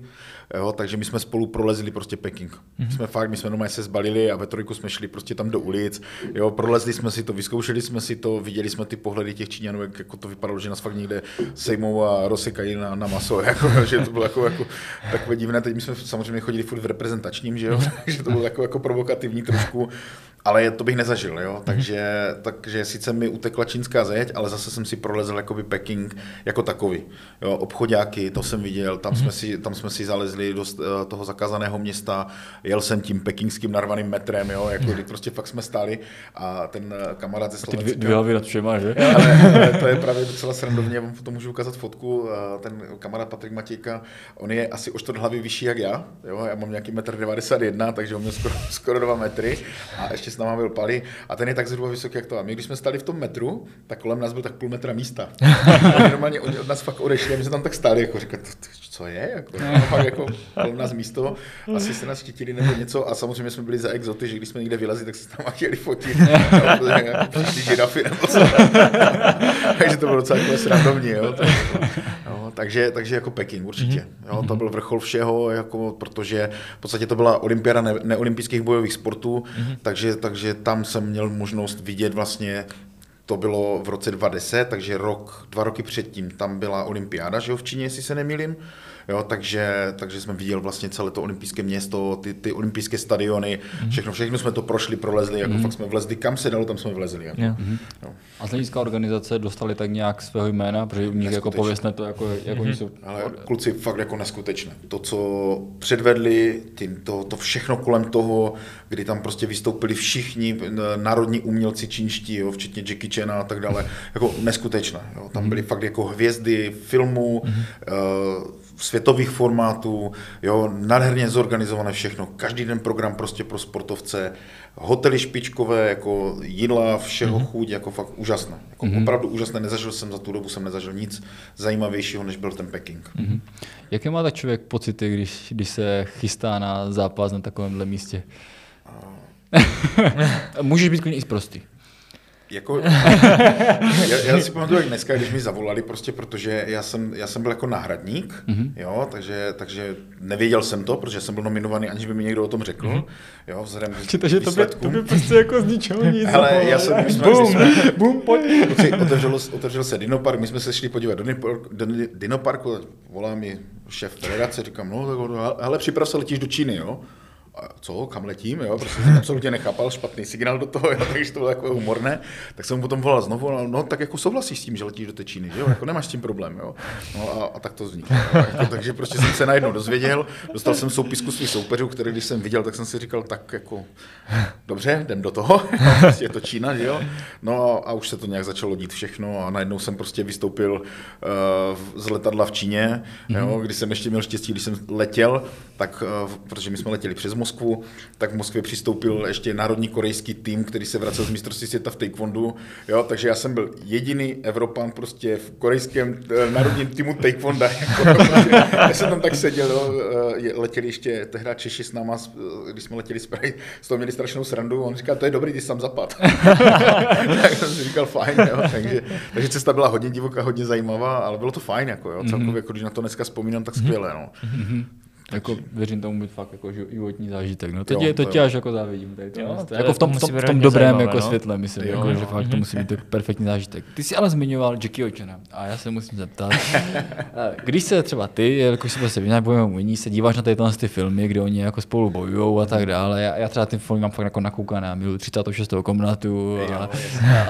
S3: jo, takže my jsme spolu prolezli prostě Peking. My mhm. jsme fakt, my jsme doma se zbalili a ve trojku jsme šli prostě tam do ulic, jo, prolezli jsme si to, vyzkoušeli jsme si to, viděli jsme ty pohledy těch Číňanů, jak jako to vypadalo, že nás fakt někde sejmou a rozsekají na, na maso, jako, že to bylo jako, jako takové divné. Teď my jsme samozřejmě chodili furt v reprezentačním, že jo, takže to bylo jako, jako provokativní trošku, ale to bych nezažil, jo, takže, takže sice mi utekla čínská zeď, ale zase jsem si prolezl jakoby Peking jako takový, jo, obchodáky, to jsem viděl, tam, jsme si, tam jsme si zalezli do eh, toho zakázaného města, jel jsem tím pekingským narvaným metrem, jo, jako kdy prostě fakt jsme stáli a ten eh, kamarád ze Slovenska.
S1: Ty dvě hlavy nad všema, že?
S3: Ale, ale, to je právě docela srandovně, vám potom můžu ukázat fotku, eh, ten kamarád Patrik Matějka, on je asi o čtvrt hlavy vyšší jak já, jo, já mám nějaký metr 91, takže on měl skoro, skoro dva metry a ještě s náma byl Pali a ten je tak zhruba vysoký jak to. A my, když jsme stali v tom metru, tak kolem nás byl tak půl metra místa. oni normálně oni od nás fakt odešli a my jsme tam tak stáli, jako říkat, co je, jako, no, fakt jako kolem nás místo, asi se nás štítili nebo něco a samozřejmě jsme byli za exoty, že když jsme někde vylezli, tak se tam chtěli fotit, jako přišli žirafy nebo co. takže to bylo docela jako srandovní, jo. jo. takže, takže jako Peking určitě. Mhm. Jo, to byl vrchol všeho, jako, protože v podstatě to byla olympiáda ne, neolympijských bojových sportů, mm-hmm. takže, takže tam jsem měl možnost vidět vlastně to bylo v roce 2010, takže rok, dva roky předtím tam byla olympiáda, že jo, v Číně, jestli se nemýlím. Jo, takže, takže jsme viděli vlastně celé to olympijské město, ty, ty olympijské stadiony, mm-hmm. všechno, všechno jsme to prošli, prolezli, jako mm-hmm. fakt jsme vlezli, kam se dalo, tam jsme vlezli. Jako. Yeah. Mm-hmm.
S1: Jo. A z hlediska organizace dostali tak nějak svého jména, protože u nich jako pověstné to, jako, jako mm-hmm. jsou...
S3: Ale kluci fakt jako neskutečné. To, co předvedli, tím, to, to všechno kolem toho, kdy tam prostě vystoupili všichni národní umělci čínští, jo, včetně Jackie Chan a tak dále, jako neskutečné. Jo. Tam mhm. byly fakt jako hvězdy filmů, mm-hmm. uh, světových formátů, jo, nádherně zorganizované všechno, každý den program prostě pro sportovce, hotely špičkové, jako jídla, všeho mm-hmm. chuť, jako fakt úžasné. Jako mm-hmm. Opravdu úžasné, nezažil jsem za tu dobu, jsem nezažil nic zajímavějšího, než byl ten Peking. Mm-hmm.
S1: Jaké má tak člověk pocity, když, když se chystá na zápas na takovémhle místě? Můžeš být klidně i zprostý.
S3: Jako, já, já si pamatuju, jak dneska, když mi zavolali, prostě protože já jsem, já jsem byl jako náhradník, mm-hmm. jo, takže, takže nevěděl jsem to, protože jsem byl nominovaný, aniž by mi někdo o tom řekl, mm-hmm. jo, vzhledem
S1: k Takže to by, to by prostě jako z ničeho nic.
S3: Ale já jsem, my jsme,
S1: boom, jsme, boom, pojď.
S3: Otevřel, otevřel se Dinopark, my jsme se šli podívat do, do Dinoparku, volá mi šéf federace, říkám, no, tak, hele, připrav se, letíš do Číny, jo co, kam letím, jo, prostě jsem absolutně nechápal, špatný signál do toho, jo, takže to bylo jako humorné, tak jsem mu potom volal znovu, no, no tak jako souhlasíš s tím, že letíš do té Číny, že jo, jako nemáš s tím problém, jo, no a, a tak to vzniklo, jako, takže prostě jsem se najednou dozvěděl, dostal jsem soupisku svých soupeřů, které když jsem viděl, tak jsem si říkal, tak jako, dobře, jdem do toho, prostě je to Čína, že jo, no a už se to nějak začalo dít všechno a najednou jsem prostě vystoupil uh, z letadla v Číně, mm-hmm. jo, kdy jsem ještě měl štěstí, když jsem letěl, tak, uh, protože my jsme letěli přes Moskvu, tak v Moskvě přistoupil ještě národní korejský tým, který se vracel z mistrovství světa v taekwondu, jo, takže já jsem byl jediný Evropan prostě v korejském eh, národním týmu taekwonda, já jsem tam tak seděl, jo, eh, letěli ještě tehdy Češi s náma, eh, když jsme letěli z Prahy, z toho měli strašnou srandu, on říkal, to je dobrý, ty tam zapad. tak jsem si říkal, fajn, jo, takže, takže cesta byla hodně divoká, hodně zajímavá, ale bylo to fajn, jako, jo, celkově, jako, když na to dneska vzpomínám, tak skvěle, no. Mm-hmm.
S1: Jako věřím tomu být fakt jako životní zážitek. No, to, jo, tě, to, to tě až jako závidím. Tady to jo, to jako v tom, v tom, v tom dobrém jako no? světle, myslím, jo, jako, jo. že fakt to musí být perfektní zážitek. Ty jsi ale zmiňoval Jackie Ochena a já se musím zeptat, když se třeba ty, jako si prostě nějak bojujeme se díváš na tyhle ty filmy, kde oni jako spolu bojují a tak dále, já, já třeba ty filmy mám fakt jako nakoukané, já miluji 36. komnatu a, a,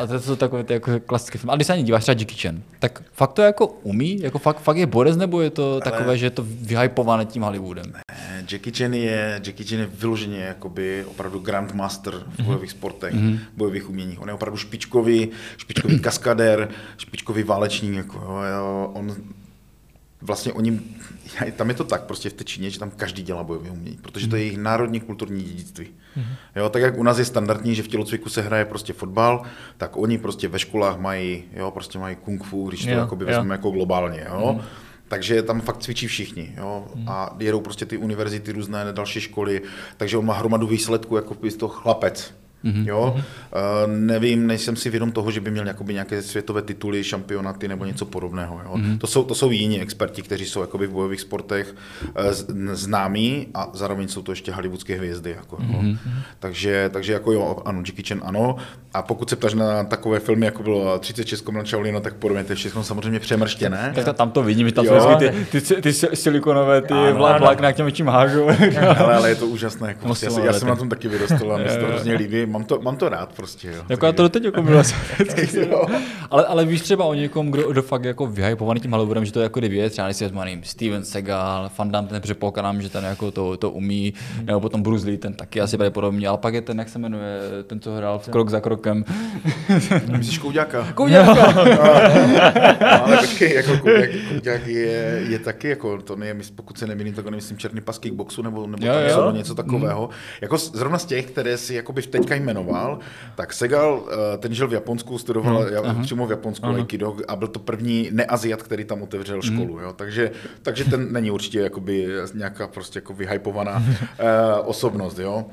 S1: a, to jsou takové ty jako klasické filmy. A když se ani díváš třeba Jackie Chan, tak fakt to jako umí, jako fakt, fakt je borec, nebo je to takové, že je to vyhypované tím Hollywoodem? Hollywoodem.
S3: Ne, Jackie Chan je, Jackie Chan je vyloženě jakoby opravdu grandmaster v mm-hmm. bojových sportech, mm-hmm. bojových uměních. On je opravdu špičkový, špičkový kaskadér, špičkový válečník. Jako, jo, on vlastně oni, tam je to tak prostě v té Číně, že tam každý dělá bojové umění, protože to je jejich národní kulturní dědictví. Jo, tak jak u nás je standardní, že v tělocviku se hraje prostě fotbal, tak oni prostě ve školách mají, jo, prostě mají kung fu, když to
S2: Jo,
S3: jakoby
S2: jo.
S3: vezmeme jako globálně, jo. Takže tam fakt cvičí všichni, jo, a jedou prostě ty univerzity, různé další školy, takže on má hromadu výsledků, jako by to chlapec, Jo? Uh, nevím, nejsem si vědom toho, že by měl jakoby nějaké světové tituly, šampionaty nebo něco podobného. Jo? To, jsou, to jsou jiní experti, kteří jsou jakoby v bojových sportech uh, známí a zároveň jsou to ještě hollywoodské hvězdy. Jako, jo? Takže, takže jako jo, ano, Jackie Chan ano. A pokud se ptáš na takové filmy, jako bylo 36 komnat Shaolinu, tak podobně, to je všechno samozřejmě přemrštěné.
S1: Tak tam to vidím, že tam
S3: Jo.
S1: jsou ty, ty, ty, ty silikonové, ty vlákna, jak těm čím hážou.
S3: ale, ale je to úžasné. Jako, prostě, já, si, já
S1: Musím,
S3: jsem na tom taky vyrostl a mi se to hrozně líbí. Mám to, mám to rád prostě. Jo.
S1: Jako já to doteď jako bylo ale, ale víš třeba o někom, kdo, kdo fakt jako vyhypovaný tím Hollywoodem, že to je jako kdyby je, třeba když si vezmu, nevím, Steven Seagal, Van Damme, ten předpokládám, že ten jako to, to umí, nebo potom Bruce Lee, ten taky asi pravděpodobně, ale pak je ten, jak se jmenuje, ten, co hrál v krok za krokem.
S3: Myslíš Kouďáka?
S1: Koudělka!
S3: No, ale počkej, jako Kouďák, Kouďák je, je, taky, jako, to ne, pokud se nemýlím, tak on je, myslím, černý pas kickboxu nebo, nebo
S1: Jo,
S3: jo,
S1: jo.
S3: něco takového. Jako z- zrovna z těch, které si jakoby v teďka jmenoval, tak Segal, eh, ten žil v Japonsku, studoval hmm, přímo v Japonsku Aikido a byl to první neaziat, který tam otevřel školu. Jo? Takže, takže ten není určitě jakoby nějaká prostě jako vyhypovaná eh, osobnost. Jo?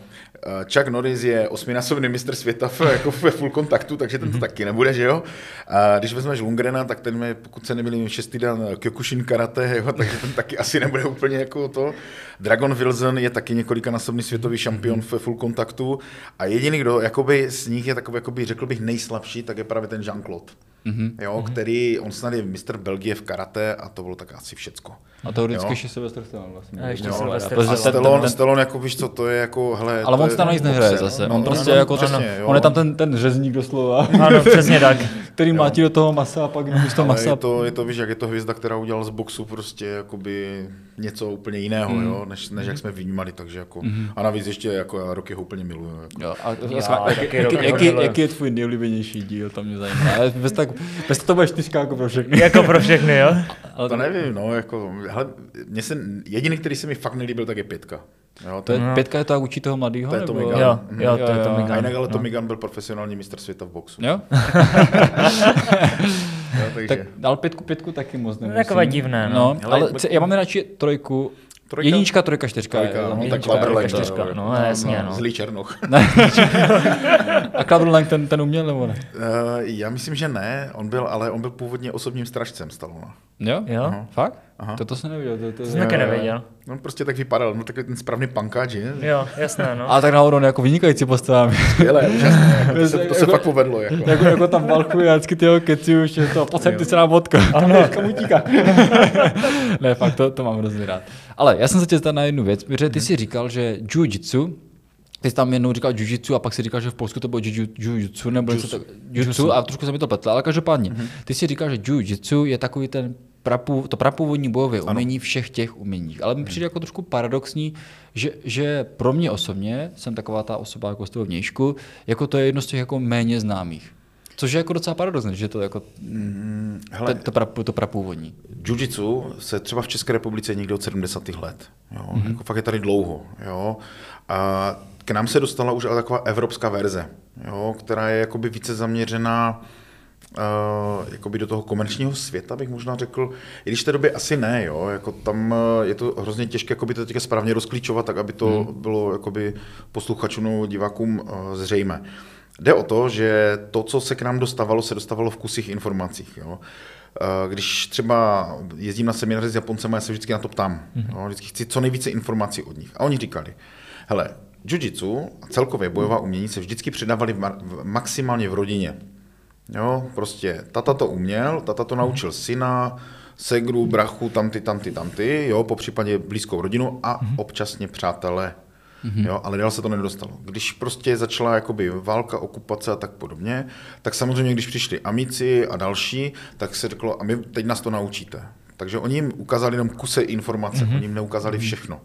S3: Eh, Chuck Norris je osminásobný mistr světa v, jako ve full kontaktu, takže ten to taky nebude, že jo? A když vezmeš Lungrena, tak ten je, pokud se nemýlím, šestý dan Kyokushin karate, jo? takže ten taky asi nebude úplně jako to. Dragon Wilson je taky několikanásobný světový šampion ve full kontaktu a jediný, kdo jakoby z nich je takový, jakoby, řekl bych, nejslabší, tak je právě ten Jean-Claude. Mm-hmm. Jo, který, on snad je mistr Belgie v karate a to bylo tak asi všecko.
S1: A to vždycky ještě Sylvester Stallone vlastně.
S2: A ještě
S1: Jo,
S2: Sylvester
S3: Stallone, Stallone, jako víš co, to je jako, hele,
S1: ale on tam nic nehraje
S3: boxer,
S1: zase.
S3: no.
S1: On
S3: No,
S1: prostě
S3: no,
S1: jako
S3: přesně,
S1: ten, on je tam ten, ten řezník doslova,
S2: Ano, přesně tak.
S1: který mlátí do toho masa a pak místo masa.
S3: je to, je to, víš, jak je to hvězda, která udělala z boxu prostě jakoby něco úplně jiného,
S1: Hmm.
S3: jo, než, než jak jsme vnímali, takže jako, a navíc ještě jako já roky ho úplně miluju. Jako.
S1: Jo, a,
S2: Já taky
S1: jaký, jaký, je tvůj nejoblíbenější díl, to mě zajímá. Ale bez, tak, bez to bude čtyřka jako pro všechny.
S2: Jako pro všechny, jo?
S1: Ale
S3: To nevím, no, jako, hele, mně se, jediný, který se mi fakt nelíbil, tak je pětka. Jo,
S1: to je, pětka je to jak učí toho mladýho?
S3: To je to
S1: nebo?
S3: Migan.
S2: Jo, jo, to je to
S3: a jinak ale Tommy Gunn byl profesionální mistr světa v boxu.
S1: Jo?
S3: Jo, takže.
S1: Tak, ale pětku, pětku taky moc nemusím.
S2: takové divné, no.
S1: no
S3: Hele,
S1: ale ce- já mám radši trojku,
S3: Trojka?
S1: jednička, trojka, čtyřka.
S3: Trojka,
S1: je-
S3: no, tak
S1: jednička,
S3: Klaber
S1: trojka,
S3: Lang,
S1: čtyřka.
S2: čtyřka, no, jasně, no.
S3: Zlý Černoch.
S1: A Klaber Lang ten, ten uměl nebo ne?
S3: Uh, já myslím, že ne, on byl, ale on byl původně osobním strážcem Stallona.
S1: Jo?
S2: Jo?
S3: Aha.
S1: Fakt?
S3: Aha.
S1: To, to jsem neviděl. To, to,
S2: To jsem taky nevěděl.
S3: On prostě tak vypadal, no takový ten správný pankáč, že?
S2: Jo, jasné, no.
S1: Ale tak náhodou on je jako vynikající postava.
S3: Skvělé, úžasné, jako, to, se, to se
S1: Jako-
S3: fakt povedlo. Jako.
S1: jako, jako tam valkuje a vždycky ty jeho keci už je to, pojď ty se nám vodka. Ano. Kam utíká. ne, fakt to, to mám hrozně rád. Ale já jsem se tě zeptal na jednu věc, protože ty si říkal, že jiu-jitsu, ty jsi tam jednou říkal jiu-jitsu a pak si říkal, že v Polsku to bylo jiu- jiu-jitsu nebo něco tak, jiu-jitsu a trošku se mi to pletlo, ale každopádně, ty si říkal, že jiu-jitsu je takový ten prapů, to prapůvodní bojové umění všech těch uměních. Ale mi přijde jako trošku paradoxní, že, že pro mě osobně, jsem taková ta osoba jako z toho vnějšku, jako to je jedno z těch jako méně známých. Což je jako docela paradoxní, že to jako
S3: Hele,
S1: to, to, pra, to prapůvodní.
S3: Jiu-jitsu se třeba v České republice někdo od 70. let. Jo?
S1: Mhm.
S3: Mm-hmm. Jako fakt je tady dlouho. Jo? A k nám se dostala už ale taková evropská verze, jo? která je jakoby více zaměřená Uh, jakoby do toho komerčního světa bych možná řekl, i když v té době asi ne, jo, jako tam uh, je to hrozně těžké jakoby to teďka správně rozklíčovat, tak aby to hmm. bylo jakoby posluchačům divákům uh, zřejmé. Jde o to, že to, co se k nám dostávalo, se dostávalo v kusích informacích. Jo. Uh, Když třeba jezdím na semináře s Japoncema, já se vždycky na to ptám. Jo. Vždycky chci co nejvíce informací od nich. A oni říkali, hele, jiu-jitsu a celkově bojová umění se vždycky předávaly maximálně v rodině. Jo, prostě tata to uměl, tata to naučil syna, segru, brachu, tamty, tamty, tamty, jo, po případě blízkou rodinu a občasně přátelé. Jo, ale dál se to nedostalo. Když prostě začala jakoby válka, okupace a tak podobně, tak samozřejmě, když přišli amici a další, tak se řeklo, a my teď nás to naučíte. Takže oni jim ukázali jenom kuse informace, oni jim neukázali všechno.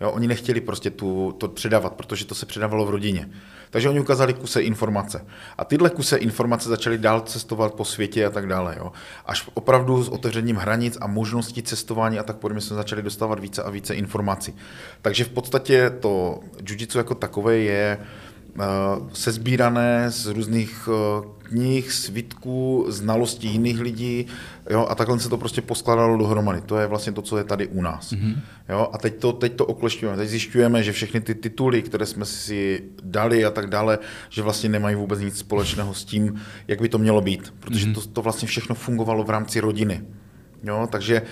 S3: Jo, oni nechtěli prostě tu, to předávat, protože to se předávalo v rodině. Takže oni ukázali kuse informace. A tyhle kuse informace začaly dál cestovat po světě a tak dále. Jo. Až opravdu s otevřením hranic a možností cestování a tak podobně jsme začali dostávat více a více informací. Takže v podstatě to jiu jako takové je uh, sezbírané z různých uh, knih, svitků, znalostí jiných lidí jo, a takhle se to prostě poskládalo dohromady. To je vlastně to, co je tady u nás. Mm-hmm. Jo, a teď to, teď to oklešťujeme. Teď zjišťujeme, že všechny ty tituly, které jsme si dali a tak dále, že vlastně nemají vůbec nic společného s tím, jak by to mělo být. Protože mm-hmm. to, to vlastně všechno fungovalo v rámci rodiny. Jo, takže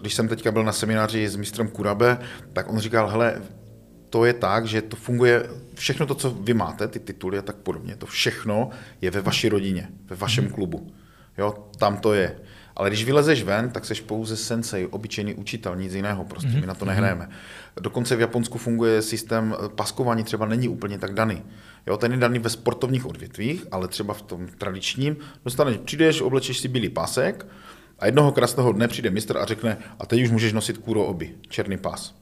S3: když jsem teďka byl na semináři s mistrem Kurabe, tak on říkal, hele, to je tak, že to funguje, všechno to, co vy máte, ty tituly a tak podobně, to všechno je ve vaší rodině, ve vašem mhm. klubu. Jo, tam to je. Ale když vylezeš ven, tak seš pouze sensei, obyčejný učitel, nic jiného, prostě mm-hmm. my na to mhm. nehrajeme. Dokonce v Japonsku funguje systém eh, paskování, třeba není úplně tak daný. Jo, ten je daný ve sportovních odvětvích, ale třeba v tom tradičním, dostaneš, přijdeš, oblečeš si bílý pásek a jednoho krásného dne přijde mistr a řekne, a teď už můžeš nosit kůro oby, černý pás.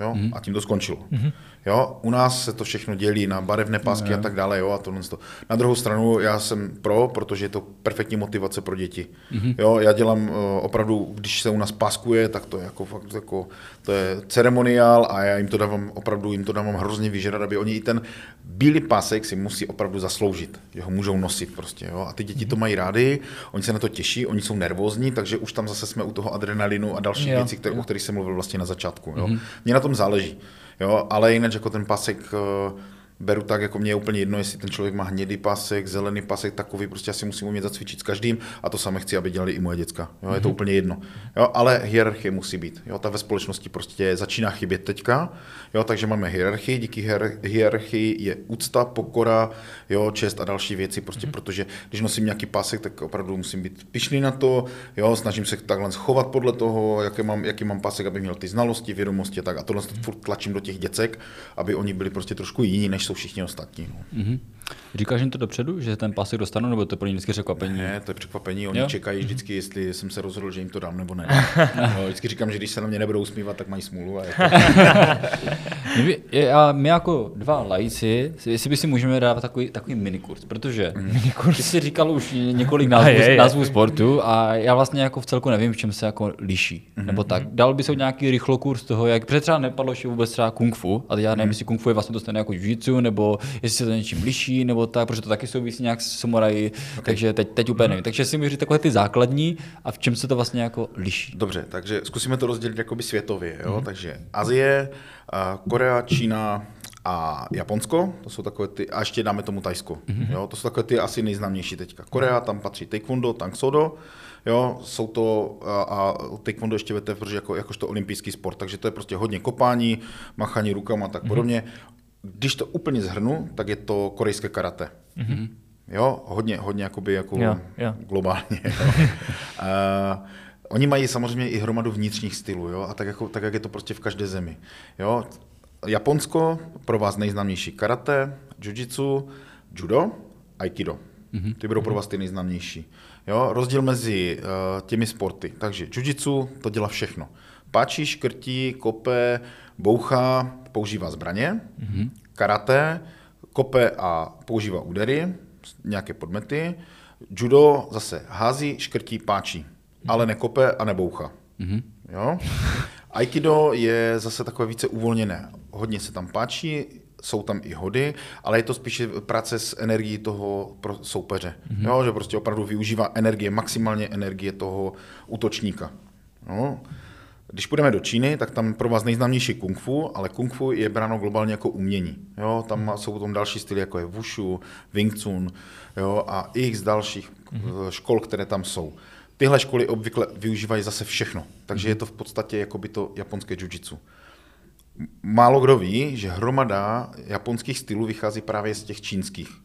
S3: Jo? Mm-hmm. A tím to skončilo. Mm-hmm. Jo? U nás se to všechno dělí na barevné pásky mm-hmm. a tak dále. Jo? A tohle to. Na druhou stranu já jsem pro, protože je to perfektní motivace pro děti. Mm-hmm. Jo? Já dělám uh, opravdu, když se u nás páskuje, tak to je jako fakt jako, to je ceremoniál a já jim to dávám, opravdu jim to dávám hrozně vyžerat, aby oni i ten bílý pásek si musí opravdu zasloužit, že ho můžou nosit prostě. Jo? A ty děti to mají rády, oni se na to těší, oni jsou nervózní, takže už tam zase jsme u toho adrenalinu a dalších jo. věcí, které, o kterých jsem mluvil vlastně na začátku. Jo? Mm-hmm. Mě na tom záleží. Jo? Ale jinak jako ten pásek uh, beru tak, jako mě je úplně jedno, jestli ten člověk má hnědý pasek, zelený pasek, takový, prostě asi musím umět zacvičit s každým a to samé chci, aby dělali i moje děcka. Jo, je to mm-hmm. úplně jedno. Jo, ale hierarchie musí být. Jo, ta ve společnosti prostě začíná chybět teďka, jo, takže máme hierarchii, díky hierarchii je úcta, pokora, jo, čest a další věci, prostě mm-hmm. protože když nosím nějaký pasek, tak opravdu musím být pišný na to, jo, snažím se takhle schovat podle toho, jaký mám, jaký mám pasek, aby měl ty znalosti, vědomosti a tak. A tohle mm-hmm. furt tlačím do těch děcek, aby oni byli prostě trošku jiní, než jsou všichni ostatní. Mm-hmm.
S1: Říkáš jim to dopředu, že ten pasek dostanou, nebo to pro ně vždycky překvapení?
S3: Ne, to je překvapení. Oni jo? čekají mhm. vždycky, jestli jsem se rozhodl, že jim to dám nebo ne. no, vždycky říkám, že když se na mě nebudou usmívat, tak mají smůlu. A,
S1: to... a my jako dva lajci, jestli by si můžeme dát takový, takový minikurs, protože mm. minikurs. ty jsi říkal už několik názvů, je, je. názvů sportu a já vlastně jako v celku nevím, v čem se jako liší. Mm-hmm. Nebo tak. Dal by se nějaký rychlokurs toho, jak protože třeba nepadlo že vůbec třeba kung fu, a já nevím, mm. jestli kung fu je vlastně to stejné jako jiu nebo jestli se to něčím liší, nebo tak, protože to taky souvisí nějak s samuraji, okay. takže teď, teď úplně nevím. Takže si můžu takové ty základní a v čem se to vlastně jako liší.
S3: Dobře, takže zkusíme to rozdělit jakoby světově. Jo? Mm. Takže Azie, Korea, Čína, a Japonsko, to jsou takové ty, a ještě dáme tomu Tajsko. Mm-hmm. Jo, to jsou takové ty asi nejznámější teďka. Korea, tam patří Taekwondo, Tang Sodo, jo, jsou to, a, a Taekwondo ještě vete, protože jako, jakožto olympijský sport, takže to je prostě hodně kopání, machání rukama a tak mm-hmm. Když to úplně zhrnu, tak je to korejské karate. Mm-hmm. Jo, hodně, hodně jakoby jako jo, jo. globálně. Jo. uh, oni mají samozřejmě i hromadu vnitřních stylů, jo, a tak, jako, tak jak je to prostě v každé zemi. Jo. Japonsko, pro vás nejznámější karate, jiu-jitsu, judo, aikido. Mm-hmm. Ty budou pro vás ty nejznámější. Jo, rozdíl mezi uh, těmi sporty. Takže jiu-jitsu to dělá všechno. Páčí, škrtí, kope, bouchá, používá zbraně, mm-hmm. karate, kope a používá údery, nějaké podmety, judo zase hází, škrtí, páčí, mm-hmm. ale nekope a neboucha. Mm-hmm. Jo? Aikido je zase takové více uvolněné. Hodně se tam páčí, jsou tam i hody, ale je to spíše práce s energií toho soupeře. Mm-hmm. Jo? Že prostě opravdu využívá energie, maximálně energie toho útočníka. Jo? Když půjdeme do Číny, tak tam pro vás nejznámější kung fu, ale kung fu je bráno globálně jako umění. Jo, tam jsou potom další styly, jako je Wushu, Wing Chun jo, a x dalších mm-hmm. škol, které tam jsou. Tyhle školy obvykle využívají zase všechno, takže mm-hmm. je to v podstatě jako by to japonské jiu-jitsu. Málo kdo ví, že hromada japonských stylů vychází právě z těch čínských.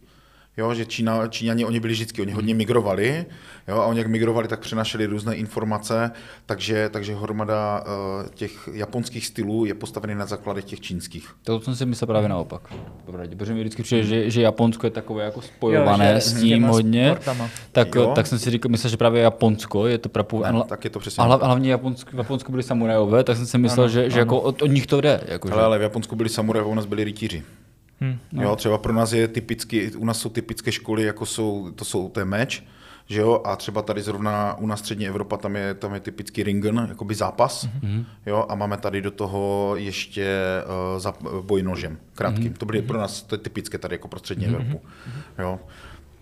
S3: Jo, že Čína, Číňani, oni byli vždycky, oni hodně migrovali, jo, a oni jak migrovali, tak přenašeli různé informace, takže, takže hromada uh, těch japonských stylů je postavený na základech těch čínských.
S1: To jsem si myslel právě naopak. Protože mi vždycky přijde, že, že Japonsko je takové jako spojované jo, s tím hodně, tak, tak jsem si říkal, myslel, že právě Japonsko je to prapu...
S3: Ne, tak je to přesně.
S1: A hlavně Japonsko, v Japonsku byli samurajové, tak jsem si myslel, ano, že, ano. že jako od, od, nich to jde. Jako,
S3: ale, že... ale v Japonsku byli samurajové, u nás byli rytíři. Hmm, no. jo, třeba pro nás je typicky, u nás jsou typické školy, jako jsou, to jsou ten meč, že jo, a třeba tady zrovna u nás střední Evropa, tam je, tam je typický ringen, jakoby zápas, mm-hmm. jo, a máme tady do toho ještě uh, za, boj nožem, krátkým. Mm-hmm. To byly pro nás, to je typické tady jako pro střední mm-hmm. Evropu, jo.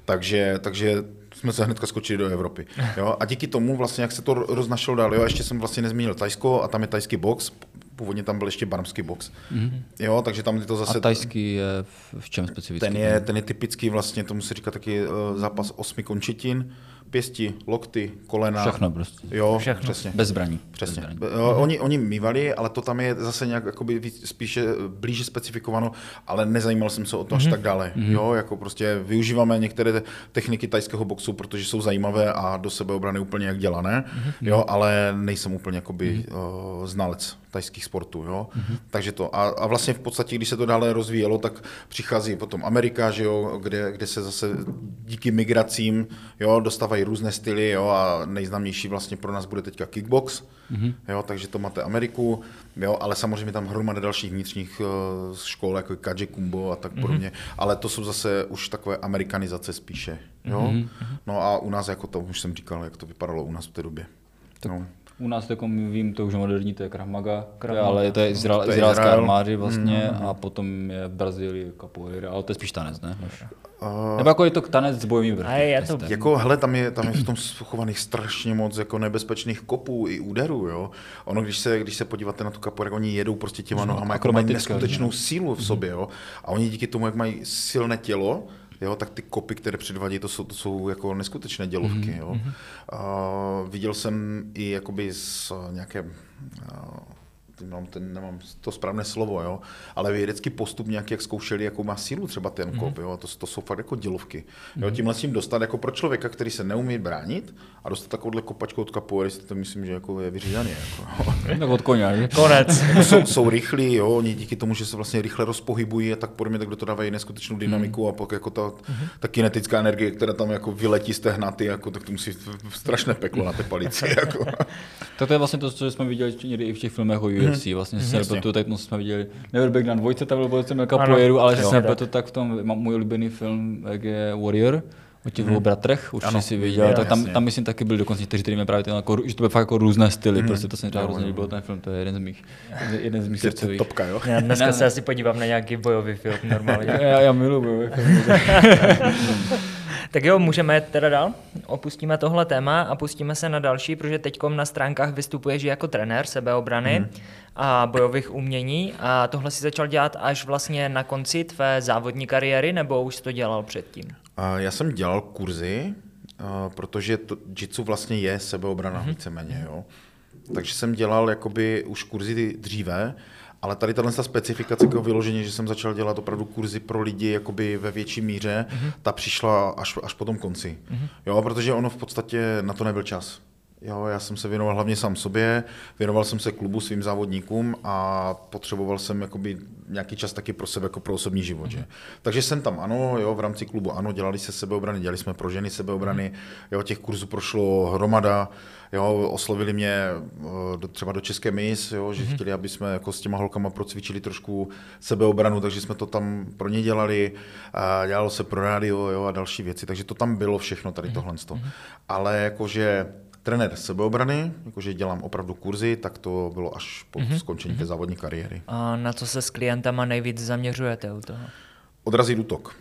S3: Takže, takže jsme se hnedka skočili do Evropy. Jo? A díky tomu, vlastně, jak se to roznašlo dál, jo? ještě jsem vlastně nezmínil Tajsko a tam je tajský box, původně tam byl ještě barmský box. Mm-hmm. Jo, takže tam je to zase...
S1: A tajský je v čem specifický?
S3: Ten je, ten je typický vlastně, tomu se říká taky uh, zápas osmi končetin, pěsti, lokty, kolena.
S1: Všechno prostě.
S3: Jo,
S1: Všechno.
S3: přesně.
S1: Bez zbraní.
S3: Přesně.
S1: Bez
S3: zbraní. Uh, oni, oni mývali, ale to tam je zase nějak jakoby víc, spíše blíže specifikováno, ale nezajímal jsem se o to až mm-hmm. tak dále. Mm-hmm. Jo, jako prostě využíváme některé techniky tajského boxu, protože jsou zajímavé a do sebe obrany úplně jak dělané, mm-hmm. jo, ale nejsem úplně jakoby mm-hmm. uh, znalec tajských sportů. Jo? Mm-hmm. Takže to. A, a vlastně v podstatě, když se to dále rozvíjelo, tak přichází potom Amerika, že jo, kde, kde se zase díky migracím jo, dostávají různé styly jo, a nejznámější vlastně pro nás bude teďka kickbox, mm-hmm. jo, takže to máte Ameriku, jo, ale samozřejmě tam hromada dalších vnitřních uh, škol, jako Kaji Kumbo a tak mm-hmm. podobně, ale to jsou zase už takové amerikanizace spíše. Jo? Mm-hmm. No a u nás, jako to už jsem říkal, jak to vypadalo u nás v té době.
S1: Tak. No. U nás jako vím, to už moderní, to je Krav Maga, Krav Maga. ale to je, Izrael, to je izraelská Izrael. armády vlastně mm, a potom je v Brazílii capoeira, ale to je spíš tanec, ne? Uh, Nebo jako je to tanec s bojovými vrchy.
S2: Je to...
S3: Jako, hele, tam je, tam je v tom schovaných strašně moc jako nebezpečných kopů i úderů, jo. Ono, když se, když se podíváte na tu capoeiru, oni jedou prostě těma nohama, jako mají neskutečnou sílu v sobě, jo. A oni díky tomu, jak mají silné tělo, jo, tak ty kopy, které předvadí, to jsou, to jsou jako neskutečné dělovky. Mm-hmm. Jo. Uh, viděl jsem i jakoby z nějaké nemám, ten, nemám to správné slovo, jo, ale vědecký postup nějak, jak zkoušeli, jakou má sílu třeba ten kop, mm-hmm. jo, to, to jsou fakt jako dělovky. Mm-hmm. Jo, tímhle tím dostat jako pro člověka, který se neumí bránit a dostat takovouhle kopačku od kapoeiry, to myslím, že jako je vyřízený. Jako,
S1: tak od koně,
S2: Konec.
S3: jako jsou, jsou, rychlí, jo, oni díky tomu, že se vlastně rychle rozpohybují a tak podobně, tak do toho dávají neskutečnou dynamiku mm-hmm. a pak jako ta, mm-hmm. ta kinetická energie, která tam jako vyletí z té hnaty, jako, tak to musí strašné peklo na té palici. jako.
S1: tak to je vlastně to, co jsme viděli i v těch filmech o UFC, mm-hmm. vlastně mm-hmm. se to, tak jsme viděli, Never Back na dvojce, tam byl jsem capoeiru, ale že jsem to tak v tom, mám můj oblíbený film, jak je Warrior, o těch dvou hmm. bratrech, určitě ano, si viděl, tak tam, tam myslím taky byli dokonce někteří, kteří právě ten, jako, že to bylo fakt jako různé styly, hmm. prostě to se mi hrozně líbilo ten film, to je jeden z mých, jeden z mých srdcových.
S3: Topka, jo?
S2: Já dneska ne, se asi podívám na nějaký bojový film normálně.
S1: já, já miluji bojový film.
S2: tak jo, můžeme teda dál? Opustíme tohle téma a pustíme se na další, protože teď na stránkách vystupuješ jako trenér sebeobrany hmm. a bojových umění a tohle si začal dělat až vlastně na konci tvé závodní kariéry, nebo už jsi to dělal předtím?
S3: Já jsem dělal kurzy, protože to jitsu vlastně je sebeobrana mm-hmm. víceméně, jo. Takže jsem dělal jakoby už kurzy dříve, ale tady tahle specifikace jako vyloženě, že jsem začal dělat opravdu kurzy pro lidi jakoby ve větší míře, mm-hmm. ta přišla až, až po tom konci. Mm-hmm. Jo, protože ono v podstatě na to nebyl čas. Jo, já jsem se věnoval hlavně sám sobě, věnoval jsem se klubu svým závodníkům a potřeboval jsem jakoby nějaký čas taky pro sebe, jako pro osobní život. Že? Takže jsem tam, ano, jo, v rámci klubu, ano, dělali se sebeobrany, dělali jsme pro ženy sebeobrany, jo, těch kurzů prošlo hromada, jo, oslovili mě eh, do, třeba do České mis, jo, že mm-hmm. chtěli, aby jsme jako s těma holkama procvičili trošku sebeobranu, takže jsme to tam pro ně dělali, a dělalo se pro rádio jo, a další věci, takže to tam bylo všechno tady tohle. Ale jakože trenér sebeobrany, jakože dělám opravdu kurzy, tak to bylo až po mm-hmm. skončení té mhm. závodní kariéry.
S2: A na co se s klientama nejvíc zaměřujete u toho?
S3: Odrazit útok.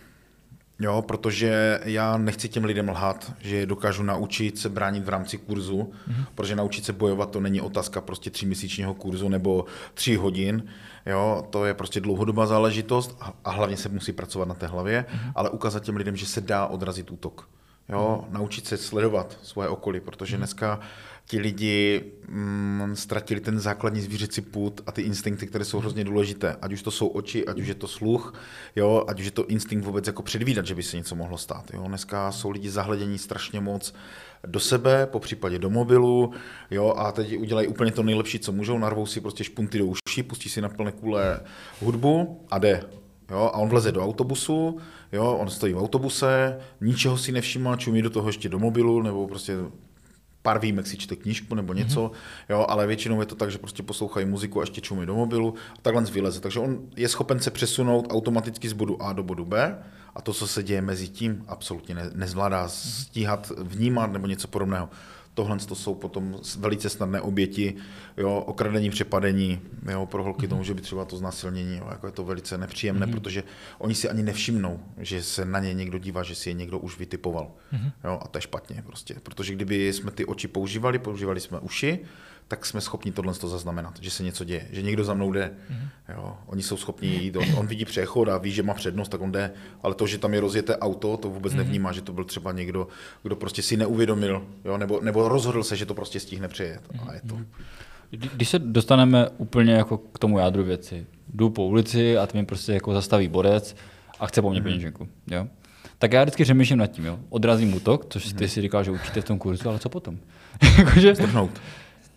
S3: Jo, protože já nechci těm lidem lhat, že dokážu naučit se bránit v rámci kurzu, mm-hmm. protože naučit se bojovat to není otázka prostě tříměsíčního kurzu nebo tří hodin, jo, to je prostě dlouhodobá záležitost a hlavně se musí pracovat na té hlavě, mm-hmm. ale ukázat těm lidem, že se dá odrazit útok. Jo, naučit se sledovat svoje okolí, protože dneska ti lidi mm, ztratili ten základní zvířecí půd a ty instinkty, které jsou hrozně důležité. Ať už to jsou oči, ať už je to sluch, jo, ať už je to instinkt vůbec jako předvídat, že by se něco mohlo stát. Jo. Dneska jsou lidi zahledění strašně moc do sebe, po případě do mobilu, jo, a teď udělají úplně to nejlepší, co můžou, narvou si prostě špunty do uší, pustí si na plné kule hudbu a jde. Jo, a on vleze do autobusu, jo, on stojí v autobuse, ničeho si nevšimá, čumí do toho ještě do mobilu, nebo prostě pár výjimek si čte knížku nebo něco, mm-hmm. jo, ale většinou je to tak, že prostě poslouchají muziku a ještě čumí do mobilu a takhle vyleze. Takže on je schopen se přesunout automaticky z bodu A do bodu B a to, co se děje mezi tím, absolutně ne, nezvládá stíhat, vnímat nebo něco podobného. Tohle to jsou potom velice snadné oběti, jo, okradení, přepadení, jo, pro holky to mhm. může být třeba to znásilnění, jo, jako je to velice nepříjemné, mm-hmm. protože oni si ani nevšimnou, že se na ně někdo dívá, že si je někdo už vytipoval. Mm-hmm. Jo, a to je špatně prostě, protože kdyby jsme ty oči používali, používali jsme uši, tak jsme schopni tohle to zaznamenat, že se něco děje, že někdo za mnou jde. Mm-hmm. Jo, oni jsou schopni jít, on, on vidí přechod a ví, že má přednost, tak on jde, ale to, že tam je rozjeté auto, to vůbec mm-hmm. nevnímá, že to byl třeba někdo, kdo prostě si neuvědomil, jo, nebo, nebo rozhodl se, že to prostě stihne přejet. Mm-hmm. A je to. Mhm.
S1: Když se dostaneme úplně jako k tomu jádru věci, jdu po ulici a tam prostě jako zastaví borec a chce po mně mm-hmm. peněženku, jo? Tak já vždycky přemýšlím nad tím, jo? Odrazím útok, což ty mm-hmm. si říkal, že učíte v tom kurzu, ale co potom?
S3: Jakože... Strhnout.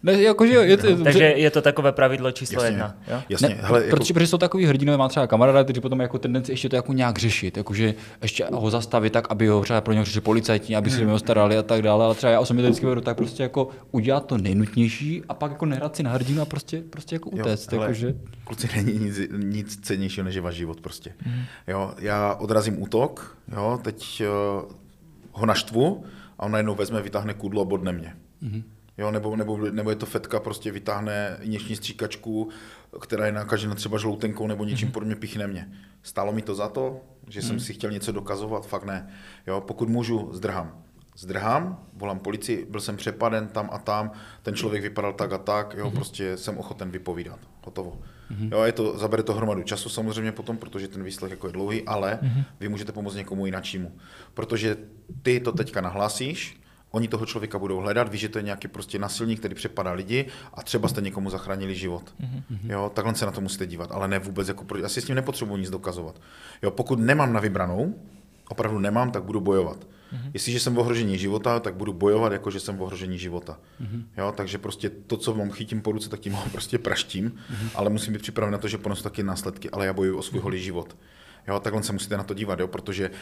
S1: Ne, jakože je to,
S2: no, takže je to takové pravidlo číslo
S3: jasně,
S2: jedna. Jo?
S3: Jasně,
S1: ne,
S3: hele,
S1: jako... protože, protože jsou takový hrdinové, má třeba kamaráda, kteří potom jako tendenci ještě to jako nějak řešit, jakože ještě ho zastavit tak, aby ho třeba pro něho řešili policajti, aby se hmm. o starali a tak dále, ale třeba já osobně to vždycky vedu tak prostě jako udělat to nejnutnější a pak jako nehrát si na hrdinu a prostě, prostě jako utéct. Jo, jakože...
S3: Kluci není nic, nic cennějšího než je váš život prostě. Hmm. Jo, já odrazím útok, jo, teď uh, ho naštvu a on najednou vezme, vytáhne kudlo a bodne mě. Hmm. Jo, nebo, nebo, nebo je to fetka, prostě vytáhne injekční stříkačku, která je nakažena třeba žloutenkou nebo něčím mm-hmm. podobně, pichne mě. Stálo mi to za to, že jsem mm. si chtěl něco dokazovat? Fakt ne. Jo, pokud můžu, zdrhám. Zdrhám, volám policii, byl jsem přepaden tam a tam, ten člověk vypadal tak a tak, jo, mm-hmm. prostě jsem ochoten vypovídat. Hotovo. Mm-hmm. Jo, je to, zabere to hromadu času samozřejmě potom, protože ten výslech jako je dlouhý, ale mm-hmm. vy můžete pomoct někomu jináčímu. Protože ty to teďka nahlásíš, Oni toho člověka budou hledat, ví, že to je nějaký prostě nasilník, který přepadá lidi a třeba jste někomu zachránili život. Mm-hmm. Jo, takhle se na to musíte dívat, ale ne vůbec jako, já si s tím nepotřebuji nic dokazovat. Jo, pokud nemám na vybranou, opravdu nemám, tak budu bojovat. Mm-hmm. Jestliže jsem v ohrožení života, tak budu bojovat, jako že jsem v ohrožení života. Mm-hmm. Jo, takže prostě to, co mám chytím po ruce, tak tím ho prostě praštím, mm-hmm. ale musím být připraven na to, že ponesu taky následky, ale já bojuju o svůj mm-hmm. holý život. Jo, takhle se musíte na to dívat, jo, protože uh,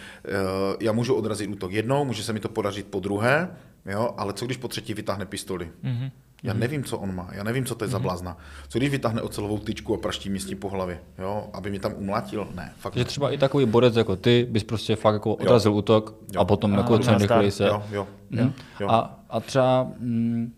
S3: já můžu odrazit útok jednou, může se mi to podařit po druhé, jo, ale co když po třetí vytáhne pistoli? Mm-hmm. Já nevím, co on má, já nevím, co to je mm-hmm. za mhm. blázna. Co když vytáhne ocelovou tyčku a praští mi s tím po hlavě, jo, aby mě tam umlatil? Ne, fakt
S1: Že třeba i takový borec jako ty bys prostě fakt jako odrazil jo. útok jo. a potom a jako co se.
S3: Jo, jo, mm.
S1: jo. A, a třeba mm,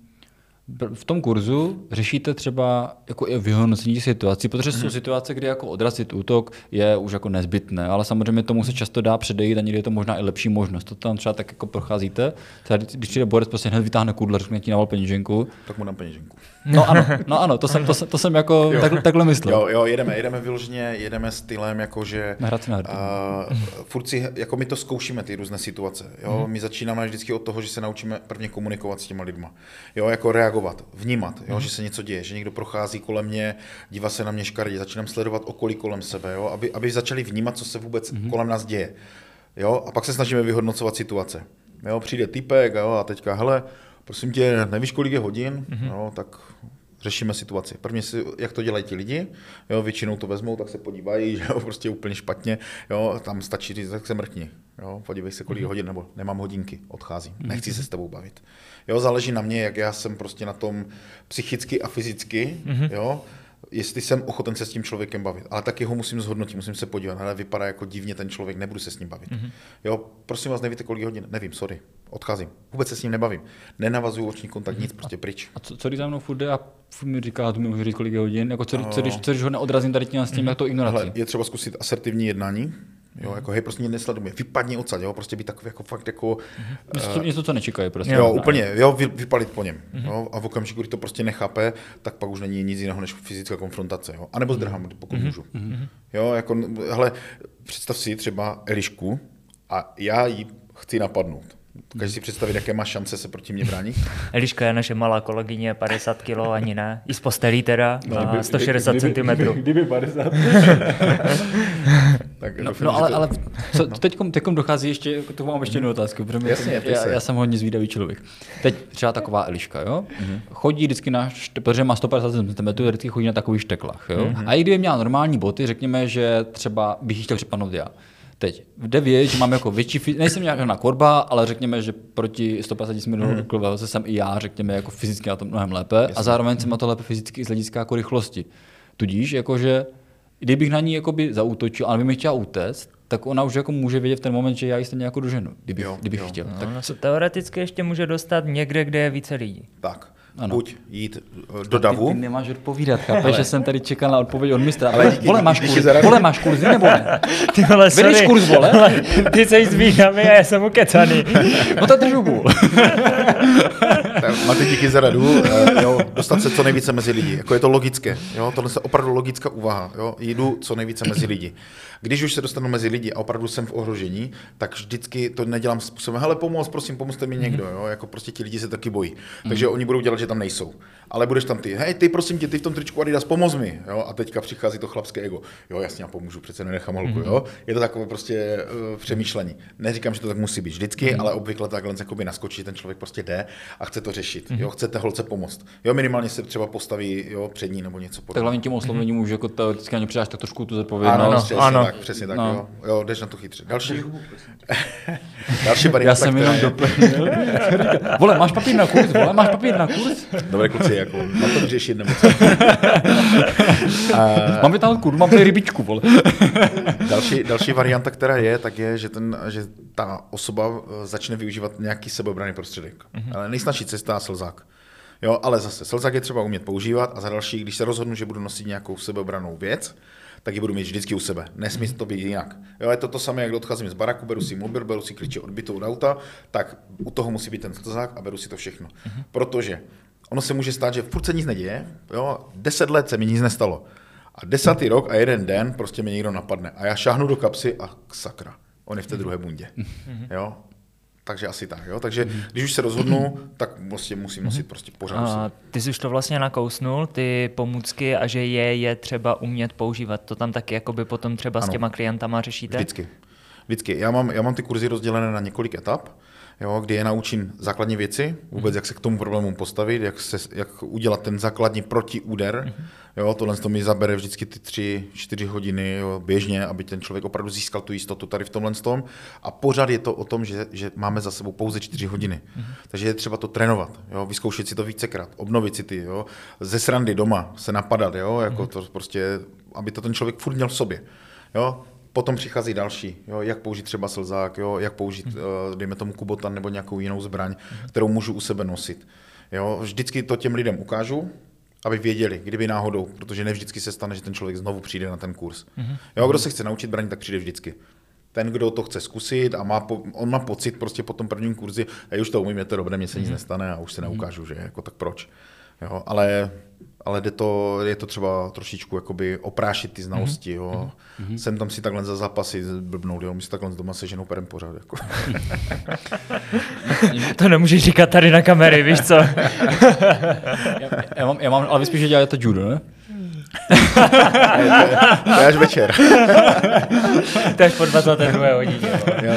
S1: v tom kurzu řešíte třeba jako i vyhodnocení situací, protože jsou mhm. situace, kdy jako odrazit útok je už jako nezbytné, ale samozřejmě tomu se často dá předejít a někdy je to možná i lepší možnost. To tam třeba tak jako procházíte. Třeba když přijde borec, prostě hned vytáhne kudle, řekne ti na peněženku.
S3: Tak mu dám peněženku.
S1: No ano, no ano, to jsem, to, jsem, to jsem jako tak, takhle myslel.
S3: Jo, jo, jedeme, jedeme vyloženě, jedeme stylem, jako že uh, furt si, jako my to zkoušíme, ty různé situace. Jo? Mm. My začínáme vždycky od toho, že se naučíme prvně komunikovat s těma lidma. Jo, jako reagovat, vnímat, jo? Mm. že se něco děje, že někdo prochází kolem mě, dívá se na mě škaredě, začínám sledovat okolí kolem sebe, jo? Aby, aby začali vnímat, co se vůbec mm. kolem nás děje. Jo? A pak se snažíme vyhodnocovat situace. Jo? Přijde typek jo? a teďka, hele, prosím tě, nevíš, kolik je hodin, mm-hmm. jo, tak řešíme situaci. Prvně si, jak to dělají ti lidi, jo, většinou to vezmou, tak se podívají, že jo, prostě úplně špatně, jo, tam stačí říct, tak se mrkni, jo, podívej se, kolik mm-hmm. hodin, nebo nemám hodinky, odcházím, mm-hmm. nechci se s tebou bavit. Jo, záleží na mě, jak já jsem prostě na tom psychicky a fyzicky, mm-hmm. jo, jestli jsem ochoten se s tím člověkem bavit. Ale taky ho musím zhodnotit, musím se podívat, ale vypadá jako divně ten člověk, nebudu se s ním bavit. Mm-hmm. Jo, prosím vás, nevíte, kolik hodin? Nevím, sorry, odcházím. Vůbec se s ním nebavím. Nenavazuju oční kontakt, mm-hmm. nic, prostě pryč.
S1: A co, co když za mnou furt jde a furt mi říká, tu mi může říct, kolik je hodin? Jako co, co, co, když, co, když ho neodrazím tady tím s tím, mm-hmm. jak to ignorací?
S3: je třeba zkusit asertivní jednání, Jo, jako hej, prostě mě nesleduje, vypadni odsaď, jo, prostě být takový jako fakt jako...
S1: Mm-hmm. Uh, něco, co nečekají prostě.
S3: Jo, úplně, jo, vy, vypalit po něm. Mm-hmm. Jo, a v okamžiku, kdy to prostě nechápe, tak pak už není nic jiného než fyzická konfrontace, jo. A nebo zdrhám, mm-hmm. pokud mm-hmm. můžu. Mm-hmm. Jo, jako, hele, představ si třeba Elišku a já ji chci napadnout. Dokážeš si představit, jaké má šance se proti mě bránit?
S2: Eliška je naše malá kolegyně, 50 kg ani ne. I z postelí teda,
S3: No,
S2: a 160 cm.
S1: Kdyby 50.
S3: Tak
S1: No,
S3: doufám,
S1: no
S3: že
S1: ale,
S3: to-
S1: ale co, teďkom, teďkom dochází ještě, jako to mám ještě jednu otázku, protože mě-
S3: Jasně,
S1: já, já, jsem hodně zvídavý člověk. Teď třeba taková Eliška, jo?
S3: Mhm.
S1: Chodí vždycky na, protože má 150 cm, vždycky chodí na takových šteklách, jo?
S3: Mhm.
S1: A i kdyby měla normální boty, řekněme, že třeba bych jí chtěl přepadnout já. Teď jde vědět, že mám jako větší, nejsem nějaká na korba, ale řekněme, že proti 150 cm
S3: Mhm.
S1: mm. se jsem i já, řekněme, jako fyzicky na tom mnohem lépe a zároveň jsem na to lépe fyzicky i z hlediska jako rychlosti. Tudíž, jakože, kdybych na ní jakoby zaútočil, ale by mi chtěla utéct, tak ona už jako může vědět v ten moment, že já ji stejně jako doženu, kdybych,
S3: Jo,
S1: kdybych
S3: jo.
S1: chtěl.
S2: No,
S1: Tak
S2: ona se teoreticky ještě může dostat někde, kde je více lidí.
S3: Tak,
S1: Ano.
S3: buď jít do davu,
S1: Ty, ty nemáš odpovídat, chápeš, že jsem tady čekal na odpověď od mistra.
S3: Ale
S1: Ale
S3: díky-
S1: vole, máš kurz, vole, máš kurzy nebo ne?
S2: Ty vole,
S1: Vedeš
S2: sorry,
S1: kurz, vole?
S2: ale Ty jsi zvídavý a já jsem ukecaný.
S1: No to držu bůl.
S3: Máte díky za radu, eh, jo, dostat se co nejvíce mezi lidi. Jako je to logické, jo, tohle je opravdu logická úvaha, jo, jdu co nejvíce mezi lidi. Když už se dostanu mezi lidi a opravdu jsem v ohrožení, tak vždycky to nedělám způsobem, hele pomoc, prosím, pomozte mi někdo, jo, jako prostě ti lidi se taky bojí. Takže oni budou dělat, že tam nejsou. Ale budeš tam ty, hej, ty prosím tě, ty v tom tričku Adidas, pomoz mi, jo, a teďka přichází to chlapské ego. Jo, jasně, já pomůžu, přece nenechám holku, jo. Je to takové prostě uh, přemýšlení. Neříkám, že to tak musí být vždycky, ale obvykle takhle jakoby naskočí, ten člověk prostě jde a chce to řešit. Jo, chcete holce pomoct. Jo, minimálně se třeba postaví jo, před ní nebo něco
S1: Tak
S3: podobného.
S1: hlavně tím oslovením už jako teoreticky ani přidáš tak trošku tu
S3: Ano,
S1: zodpovědnost.
S3: ano,
S2: no,
S3: přesně
S2: ano.
S3: Tak, přesně tak,
S1: No.
S3: jo. jo. jdeš na to chytře. Další, další varianta,
S1: Já jsem
S3: která
S1: jenom
S3: je-
S1: doplnil. Vole, máš papír na kurz? Vole, máš papír na kurz?
S3: Dobré kluci, jako, na to vyřešit nebo co.
S1: Mám vytáhnout kurz, mám tady rybičku, vole.
S3: Další, další varianta, která je, tak je, že, ten, že ta osoba eh, začne využívat nějaký sebeobraný prostředek. Mm-hmm. Ale nejsnažší cesta je slzák. Jo, ale zase slzák je třeba umět používat a za další, když se rozhodnu, že budu nosit nějakou sebeobranou věc, tak ji budu mít vždycky u sebe. Nesmí to být jinak. Jo, je to to samé, jak odcházím z baraku, beru si mobil, beru si klíče odbytou od auta, tak u toho musí být ten slzák a beru si to všechno. Mm-hmm. Protože ono se může stát, že furt se nic neděje, jo, deset let se mi nic nestalo. A desátý rok a jeden den prostě mě někdo napadne. A já šáhnu do kapsy a sakra, on je v té druhé bundě. Jo? Takže asi tak, jo. Takže když už se rozhodnu, tak prostě musím nosit prostě pořád.
S2: A ty jsi už to vlastně nakousnul, ty pomůcky, a že je je třeba umět používat. To tam taky jakoby potom třeba s
S3: Ano.
S2: těma klientama řešíte?
S3: Vždycky. Vždycky. Já mám, já mám ty kurzy rozdělené na několik etap, jo, kdy je naučím základní věci, vůbec jak se k tomu problému postavit, jak, se, jak udělat ten základní protiúder. Jo, tohle to mi zabere vždycky ty tři, čtyři hodiny jo, běžně, aby ten člověk opravdu získal tu jistotu tady v tomhle tom. A pořád je to o tom, že, že máme za sebou pouze čtyři hodiny. Takže je třeba to trénovat, jo, vyzkoušet si to vícekrát, obnovit si ty, jo, ze srandy doma se napadat, jo, jako to prostě, aby to ten člověk furt měl v sobě. Jo, Potom přichází další, jo, jak použít třeba slzák, jo, jak použít, uh, dejme tomu kubotan nebo nějakou jinou zbraň, kterou můžu u sebe nosit. Jo, vždycky to těm lidem ukážu, aby věděli, kdyby náhodou, protože ne vždycky se stane, že ten člověk znovu přijde na ten kurz. Jo, kdo se chce naučit braň, tak přijde vždycky. Ten, kdo to chce zkusit a má po, on má pocit prostě po tom prvním kurzi, já už to umím, je to dobré, mně se nic nestane a už se neukážu, že jako tak proč. Jo, ale ale jde to, je to třeba trošičku jakoby oprášit ty znalosti. Jo. Jsem tam si takhle za zápasy blbnout, jo. my si takhle doma seženou perem pořád. Jako.
S2: To nemůžeš říkat tady na kamery, víš co?
S1: Já, já, mám, já mám, ale vy spíš, že děláte judo, ne?
S3: To je až večer.
S2: to je až po 22. hodině.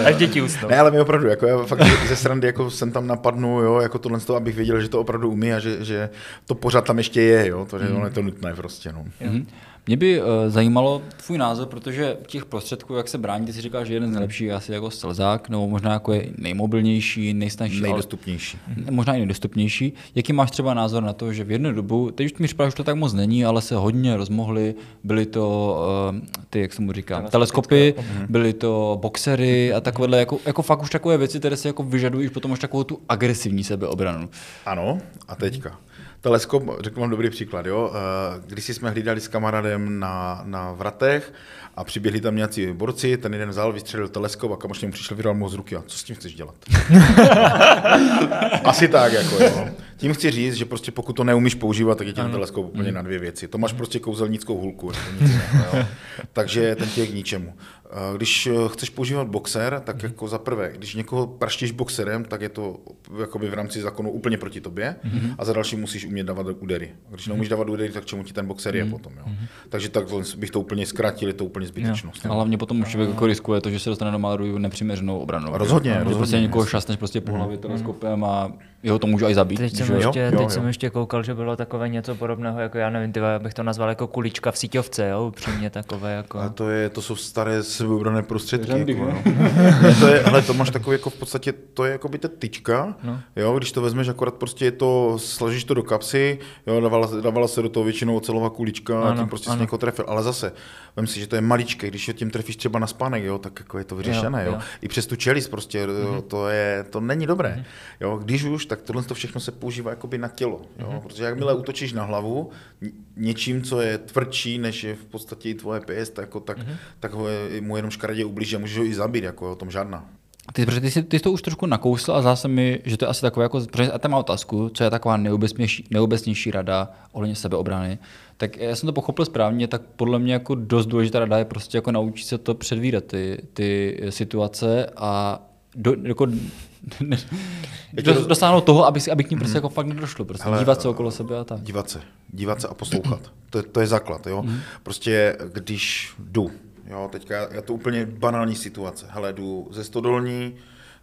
S2: Až děti usnou.
S3: Ne, ale my opravdu, jako já fakt ze srandy jako jsem tam napadnu, jo, jako tohle z toho, abych věděl, že to opravdu umí a že, že to pořád tam ještě je, jo, to, že ono je to nutné prostě, no.
S1: Mhm. Mě by uh, zajímalo tvůj názor, protože těch prostředků, jak se brání, ty si říkal, že jeden z nejlepších je asi jako slzák, nebo možná jako je nejmobilnější, nejsnažší, ale-
S3: Nejdostupnější.
S1: možná i nejdostupnější. Jaký máš třeba názor na to, že v jednu dobu, teď už mi připadá, že to tak moc není, ale se hodně rozmohly, byly to uh, ty, jak se mu říká, teleskopy, byly to boxery a takovéhle, jako, jako fakt už takové věci, které si jako vyžadují už potom už takovou tu agresivní sebeobranu.
S3: Ano, a teďka. Teleskop, řeknu vám dobrý příklad, jo. Eh, Když jsme hlídali s kamarádem na, na vratech a přiběhli tam nějací borci, ten jeden vzal, vystřelil teleskop a kamoš mu přišel, vydal mu z ruky a co s tím chceš dělat? Asi tak, jako jo. Tím chci říct, že prostě pokud to neumíš používat, tak je ti ten teleskop úplně na dvě věci. To máš prostě kouzelnickou hulku, jako nic jiného, jo. takže ten tě je k ničemu. Eh, Když eh, chceš používat boxer, tak mm-hmm. jako za prvé, když někoho praštíš boxerem, tak je to jakoby v rámci zákonu úplně proti tobě mm-hmm. a za další musíš umět dávat údery. A když neumíš dávat údery, tak čemu ti ten boxer je potom. Jo? Mm-hmm. Takže takhle bych to úplně zkrátil, je to úplně zbytečnost.
S1: A hlavně potom už člověk jako riskuje to, že se dostane do Máru nepřiměřenou obranu.
S3: Rozhodně,
S1: Že
S3: rozhodně,
S1: Prostě někoho šastneš prostě po hlavě teleskopem a jeho to může i zabít.
S2: Teď jsem, ještě,
S3: Jo,
S2: teď
S3: jo,
S2: jsem
S3: jo.
S2: ještě koukal, že bylo takové něco podobného, jako já nevím, tyva, bych to nazval jako kulička v síťovce, jo, upřímně takové jako...
S3: A to, je, to jsou staré sebeobrané prostředky.
S1: Řandy,
S3: jako, no. to je, hele, to máš takový jako v podstatě, to je jako by ta tyčka, no. jo, když to vezmeš, akorát prostě je to, složíš to do kapsy, jo, dávala, dávala se do toho většinou ocelová kulička a
S2: Ano,
S3: tím prostě
S2: ano.
S3: si někoho trefil, ale zase, vem si, že to je maličké, když ho tím trefíš třeba na spánek, jo, tak jako je to vyřešené, jo,
S2: Jo,
S3: jo. I přes tu čelist prostě, jo, to, je, to není dobré, jo, když už, tak tohle to všechno se používá jakoby na tělo, jo, protože jakmile útočíš na hlavu ně- něčím, co je tvrdší, než je v podstatě i tvoje pěst, jako, tak, tak ho je, mu jenom škaredě ublíží a můžeš ho i zabít, jako o tom žádná.
S1: Ty, protože ty, jsi, ty jsi to už trošku nakousl a zdá se mi, že to je asi takové jako, protože a tam má otázku, co je taková nejobecnější, nejobecnější rada ohledně sebeobrany. Tak já jsem to pochopil správně, tak podle mě jako dost důležitá rada je prostě jako naučit se to předvídat, ty, ty situace a do, jako, do, dosáhnout toho, aby, aby k ním prostě jako fakt nedošlo. Prostě
S3: Hele,
S1: dívat se okolo sebe a tak.
S3: Dívat se, dívat se a poslouchat. To, je- to je základ, jo. Prostě když jdu, jo, teďka já, já to úplně banální situace. Hele, jdu ze Stodolní,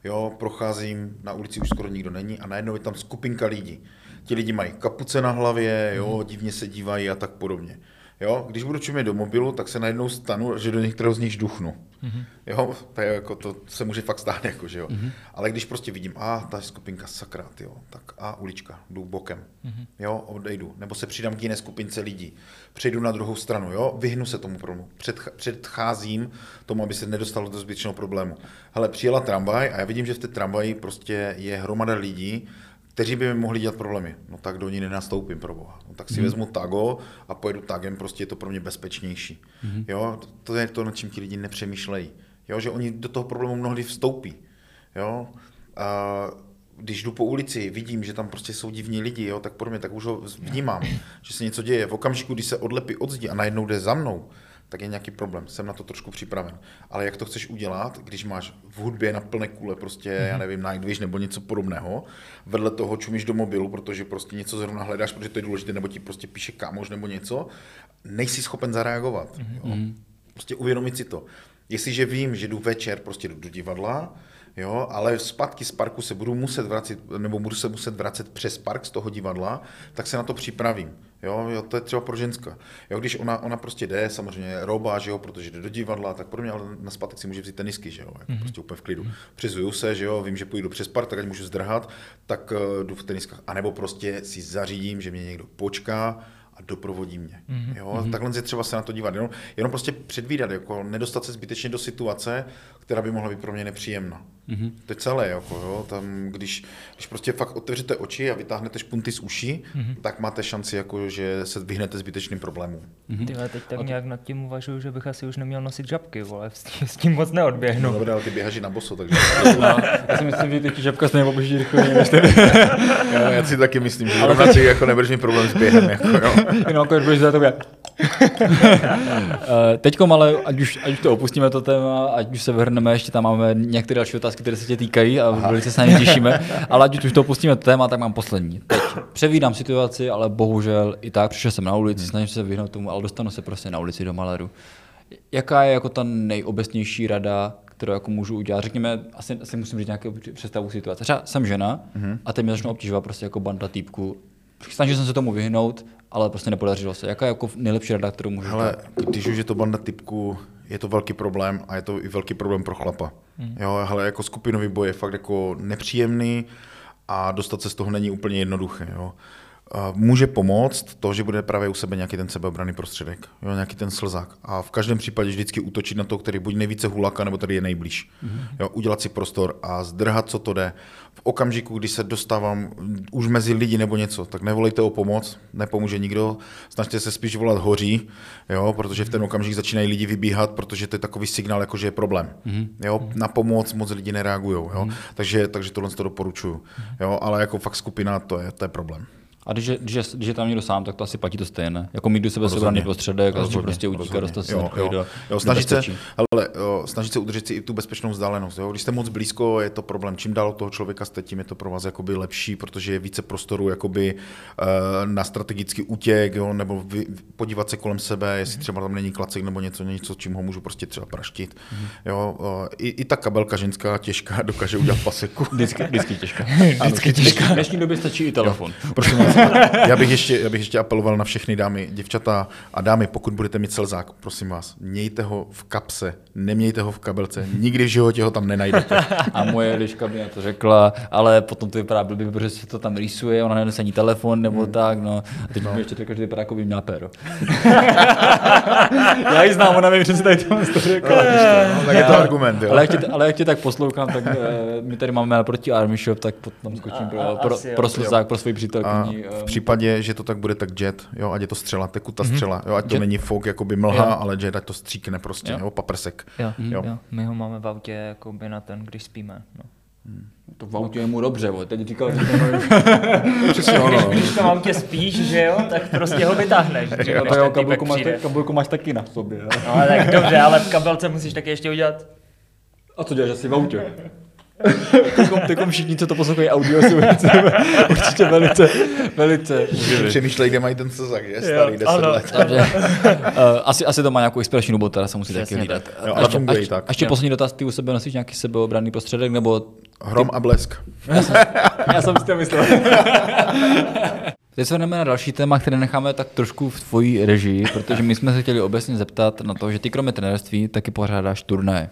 S3: jo, procházím, na ulici už skoro nikdo není a najednou je tam skupinka lidí. Ti lidi mají kapuce na hlavě, jo, divně se dívají a tak podobně. Jo, když budu čumět do mobilu, tak se najednou stanu, že do některého z nich žduchnu. Mm-hmm. Jo, to, je jako, to se může fakt stát, jako, že jo. Mm-hmm. Ale když prostě vidím, a ta skupinka sakra, jo, tak a ulička, jdu bokem, mm-hmm. jo, odejdu. Nebo se přidám k jiné skupince lidí, přejdu na druhou stranu, jo, vyhnu se tomu problému, Předch- předcházím tomu, aby se nedostalo do zbytečného problému. Hele, přijela tramvaj a já vidím, že v té tramvaji prostě je hromada lidí, kteří by mi mohli dělat problémy. No tak do ní nenastoupím, pro boha. No tak si vezmu tago a pojedu tagem, prostě je to pro mě bezpečnější. Jo, to je to, nad čím ti lidi nepřemýšlejí. Jo, že oni do toho problému mnohdy vstoupí. Jo, a když jdu po ulici, vidím, že tam prostě jsou divní lidi, jo, tak pro mě tak už ho vnímám, že se něco děje. V okamžiku, kdy se odlepí od zdi a najednou jde za mnou, tak je nějaký problém. Jsem na to trošku připraven. Ale jak to chceš udělat, když máš v hudbě na plné kule prostě, já nevím, Nightwish nebo něco podobného, vedle toho čumíš do mobilu, protože prostě něco zrovna hledáš, protože to je důležité, nebo ti prostě píše kámoš nebo něco, nejsi schopen zareagovat. Jo? Prostě uvědomit si to. Jestliže vím, že jdu večer prostě do divadla, jo, ale zpátky z parku se budu muset vracet, nebo budu se muset vracet přes park z toho divadla, tak se na to připravím. Jo, jo, to je třeba pro ženská. Jo, když ona, ona prostě jde, samozřejmě roba, že jo, protože jde do divadla, tak pro mě ale na zpátek si může vzít tenisky, že jo, jako mm-hmm. prostě úplně v klidu. Přizuju se, že jo, vím, že půjdu přes park, tak ať můžu zdrhat, tak uh, jdu v teniskách. A nebo prostě si zařídím, že mě někdo počká, a doprovodí mě. Mm-hmm. Jo? Takhle je třeba se na to dívat. Jenom, jenom prostě předvídat, jako nedostat se zbytečně do situace, která by mohla být pro mě nepříjemná. Mm-hmm. To je celé. Jako, jo? Tam, když, když prostě fakt otevřete oči a vytáhnete špunty z uší, mm-hmm. tak máte šanci, jako, že se vyhnete zbytečným problémům.
S2: Mm-hmm. Tyhle, teď tak nějak nad tím uvažuju, že bych asi už neměl nosit žabky, vole, s tím, s tím moc neodběhnu.
S3: No, dobré, ale ty běhaš i na boso, takže
S1: No, já si myslím, že ty žabka stejně poběží rychleji než ty.
S3: jo, já si taky myslím, že ale si jako nebudeš mít problém s během. Jako, jo.
S1: Jenom jako budeš za tobě. Teďkom ale, ať už, ať už to opustíme to téma, ať už se vrhneme, ještě tam máme některé další otázky, které se tě týkají a Aha. velice se na ně těšíme, ale ať už to opustíme to téma, tak mám poslední. Teď převídám situaci, ale bohužel i tak přišel jsem na ulici, snažím se vyhnout tomu, ale dostanu se prostě na ulici do Maleru. Jaká je jako ta nejobecnější rada, kterou jako můžu udělat? Řekněme, asi, asi musím říct nějakou představu situace. Třeba jsem žena a teď mě začnou obtěžovat prostě jako banda týpků. Snažil jsem se tomu vyhnout, ale prostě nepodařilo se. Jaká je jako nejlepší rada, kterou můžu
S3: Hele, když už je to banda typku, je to velký problém a je to i velký problém pro chlapa. Hmm. Jo, hele, jako skupinový boj je fakt jako nepříjemný a dostat se z toho není úplně jednoduché. Jo. A Může pomoct to, že bude právě u sebe nějaký ten sebeobraný prostředek, jo, nějaký ten slzák. A v každém případě vždycky útočit na to, který buď nejvíce hulaka, nebo tady je nejblíž. Mm-hmm. Jo, udělat si prostor a zdrhat, co to jde. V okamžiku, kdy se dostávám už mezi lidi nebo něco, tak nevolejte o pomoc, nepomůže nikdo, snažte se spíš volat hoří, jo, protože v ten okamžik začínají lidi vybíhat, protože to je takový signál, jako že je problém. Mm-hmm. Jo, na pomoc moc lidi nereagují, jo, mm-hmm. takže, takže tohle to doporučuju. Jo, ale jako fakt skupina, to je, to je problém.
S1: A když je, když, je, když je tam někdo sám, tak to asi platí to stejné. Jako mít do sebe sebranný prostředek a
S3: Rozhodně,
S1: prostě utíkat,
S3: rozhodně.
S1: dostat se
S3: Jo, jo.
S1: do,
S3: Jo, snažit, se, ale, jo, snažit se udržet si i tu bezpečnou vzdálenost. Jo. Když jste moc blízko, je to problém. Čím dál od toho člověka jste, tím je to pro vás jakoby lepší, protože je více prostoru jakoby, eh, na strategický útěk, jo, nebo vy, podívat se kolem sebe, jestli třeba tam není klacek nebo něco, něco, čím ho můžu prostě třeba praštit. Jo, eh, i, I ta kabelka ženská těžká dokáže udělat paseku.
S1: Vždycky, vždycky těžká.
S2: Vždycky těžká.
S1: V dnešní době stačí i telefon.
S3: Prosím vás, já bych, ještě, já bych ještě apeloval na všechny dámy, děvčata a dámy, pokud budete mít celzák, prosím vás, mějte ho v kapse, nemějte ho v kabelce, nikdy v životě ho tam nenajdete.
S1: A moje liška mi na to řekla, ale potom to vypadá blbě, protože se to tam rýsuje, ona nenese ani telefon nebo
S3: Hmm.
S1: tak, no. A teď no. mi ještě řekla, že vypadá jako by měla péro. Já ji znám, ona mi přesně tady to řekla.
S3: No, tak je to argument, jo.
S1: Ale jak, tě, ale jak tě tak poslouchám, tak uh, my tady máme naproti Army Shop, tak tam skočím pro, pro,
S2: jo.
S1: pro slzák, pro svoji Přítelkyni.
S3: v
S1: ehm,
S3: případě, že to tak bude, tak jet, jo, ať je to střela, tekutá střela, jo, ať to
S1: Jet-
S3: není fok, jakoby mlha,
S1: Jo.
S3: ale jet, ať to stříkne prostě,
S1: Jo.
S3: jo, paprsek.
S2: Jo,
S3: Jo.
S2: jo. jo, my ho máme v autě jakoby na ten, když spíme. No.
S1: To v autě je mu dobře, bo. teď říkal, že
S3: ono, no.
S2: Když v tom autě spíš, že jo, tak prostě ho vytáhneš. Že jo,
S1: to
S2: když
S1: jo, kabelku máš, kabelku máš taky na sobě. jo.
S2: No ale tak dobře, ale v kabelce musíš taky ještě udělat.
S1: A co děláš asi v autě? Teďkom všichni, co to poslouchají audio, jsou velice, určitě velice, velice.
S3: Přemýšlej, kde mají ten slzak, že? Starý 10
S2: ano.
S3: let.
S1: Takže, uh, asi, asi to má nějakou inspirační dobu, teda se musí taky hlídat.
S3: Jo, ale
S1: ještě-
S3: funguje tak.
S1: A ještě
S2: Jo.
S1: poslední dotaz, ty u sebe nosíš nějaký sebeobranný prostředek, nebo
S3: Hrom a blesk.
S1: já jsem si to myslel. Teď se jdeme na další téma, které necháme tak trošku v tvojí režii, protože my jsme se chtěli obecně zeptat na to, že ty kromě trenérství taky pořádáš turnaje.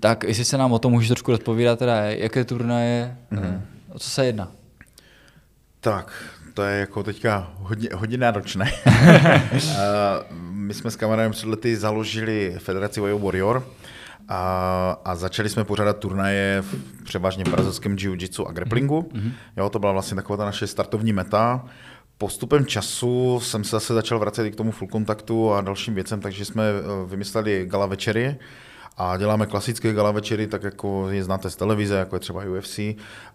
S1: Tak jestli se nám o tom můžeš trošku rozpovídat, teda jaké turnaje, mm-hmm. o co se jedná?
S3: Tak, to je jako teďka hodně, hodně náročné. Eh, My jsme s kamarádem před lety založili Federaci Way of Warrior a, a začali jsme pořádat turnaje v převážně brazilském jiu-jitsu a grapplingu. Mm-hmm. Jo, to byla vlastně taková ta naše startovní meta. Postupem času jsem se zase začal vracet i k tomu full kontaktu a dalším věcem, takže jsme eh, vymysleli gala večery, a děláme klasické gala večery, tak jako je znáte z televize, jako je třeba UFC,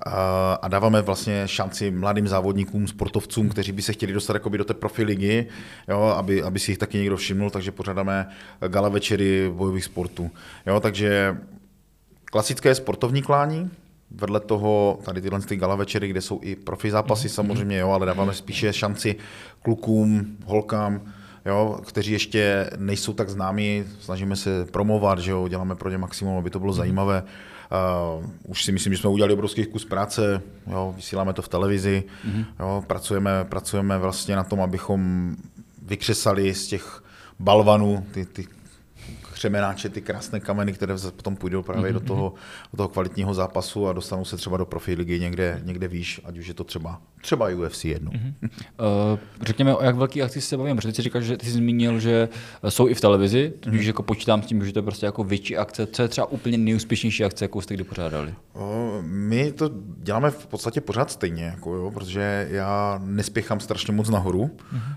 S3: a, dáváme vlastně šanci mladým závodníkům, sportovcům, kteří by se chtěli dostat jakoby do té profi ligy, jo, aby, aby si jich taky někdo všimnul, takže pořádáme gala večery bojových sportů. Jo, takže klasické sportovní klání, vedle toho tady tyhle ty gala večery, kde jsou i profi zápasy samozřejmě, jo, ale dáváme spíše šanci klukům, holkám, jo, kteří ještě nejsou tak známí, snažíme se promovat, že jo, děláme pro ně maximum, aby to bylo zajímavé. Uh, už si myslím, že jsme udělali obrovský kus práce, jo, vysíláme to v televizi, jo, pracujeme, pracujeme vlastně na tom, abychom vykřesali z těch balvanů ty, ty křemenáče, ty krásné kameny, které potom půjdou právě do, toho, do toho kvalitního zápasu a dostanou se třeba do profi ligy někde, někde výš, ať už je to třeba, třeba i UFC jednou.
S1: Uh, řekněme, o jak velký akci se bavíme, protože ty jsi říkal, že ty jsi zmínil, že jsou i v televizi, tudíž jako počítám s tím, že to je prostě jako větší akce. Co je třeba úplně nejúspěšnější akce, jakou jste kdy pořádali?
S3: O, My to děláme v podstatě pořád stejně, jako jo, protože já nespěchám strašně moc nahoru.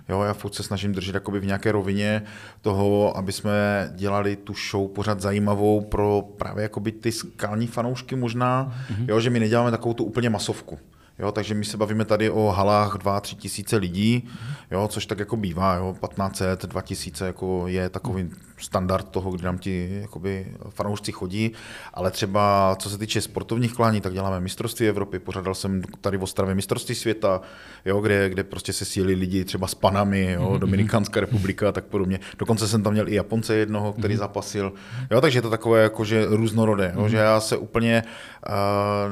S3: Jo, já furt se snažím držet jakoby v nějaké rovině toho, aby jsme dělali tu show pořád zajímavou pro právě jakoby ty skalní fanoušky možná, jo, že my neděláme takovou tu úplně masovku. Jo, takže my se bavíme tady o halách 2-3 tisíce lidí, jo, což tak jako bývá, jo, 1500, 2000 jako je takový standard toho, kdy nám ti jakoby, fanoušci chodí, ale třeba co se týče sportovních klání, tak děláme mistrovství Evropy, pořádal jsem tady v Ostravě mistrovství světa, jo, kde, kde prostě se sílí lidi třeba s Panami, jo, Dominikánská republika a tak podobně. Dokonce jsem tam měl i Japonce jednoho, který zapasil. Jo, takže je to takové jakože různorodé, jo, že já se úplně uh,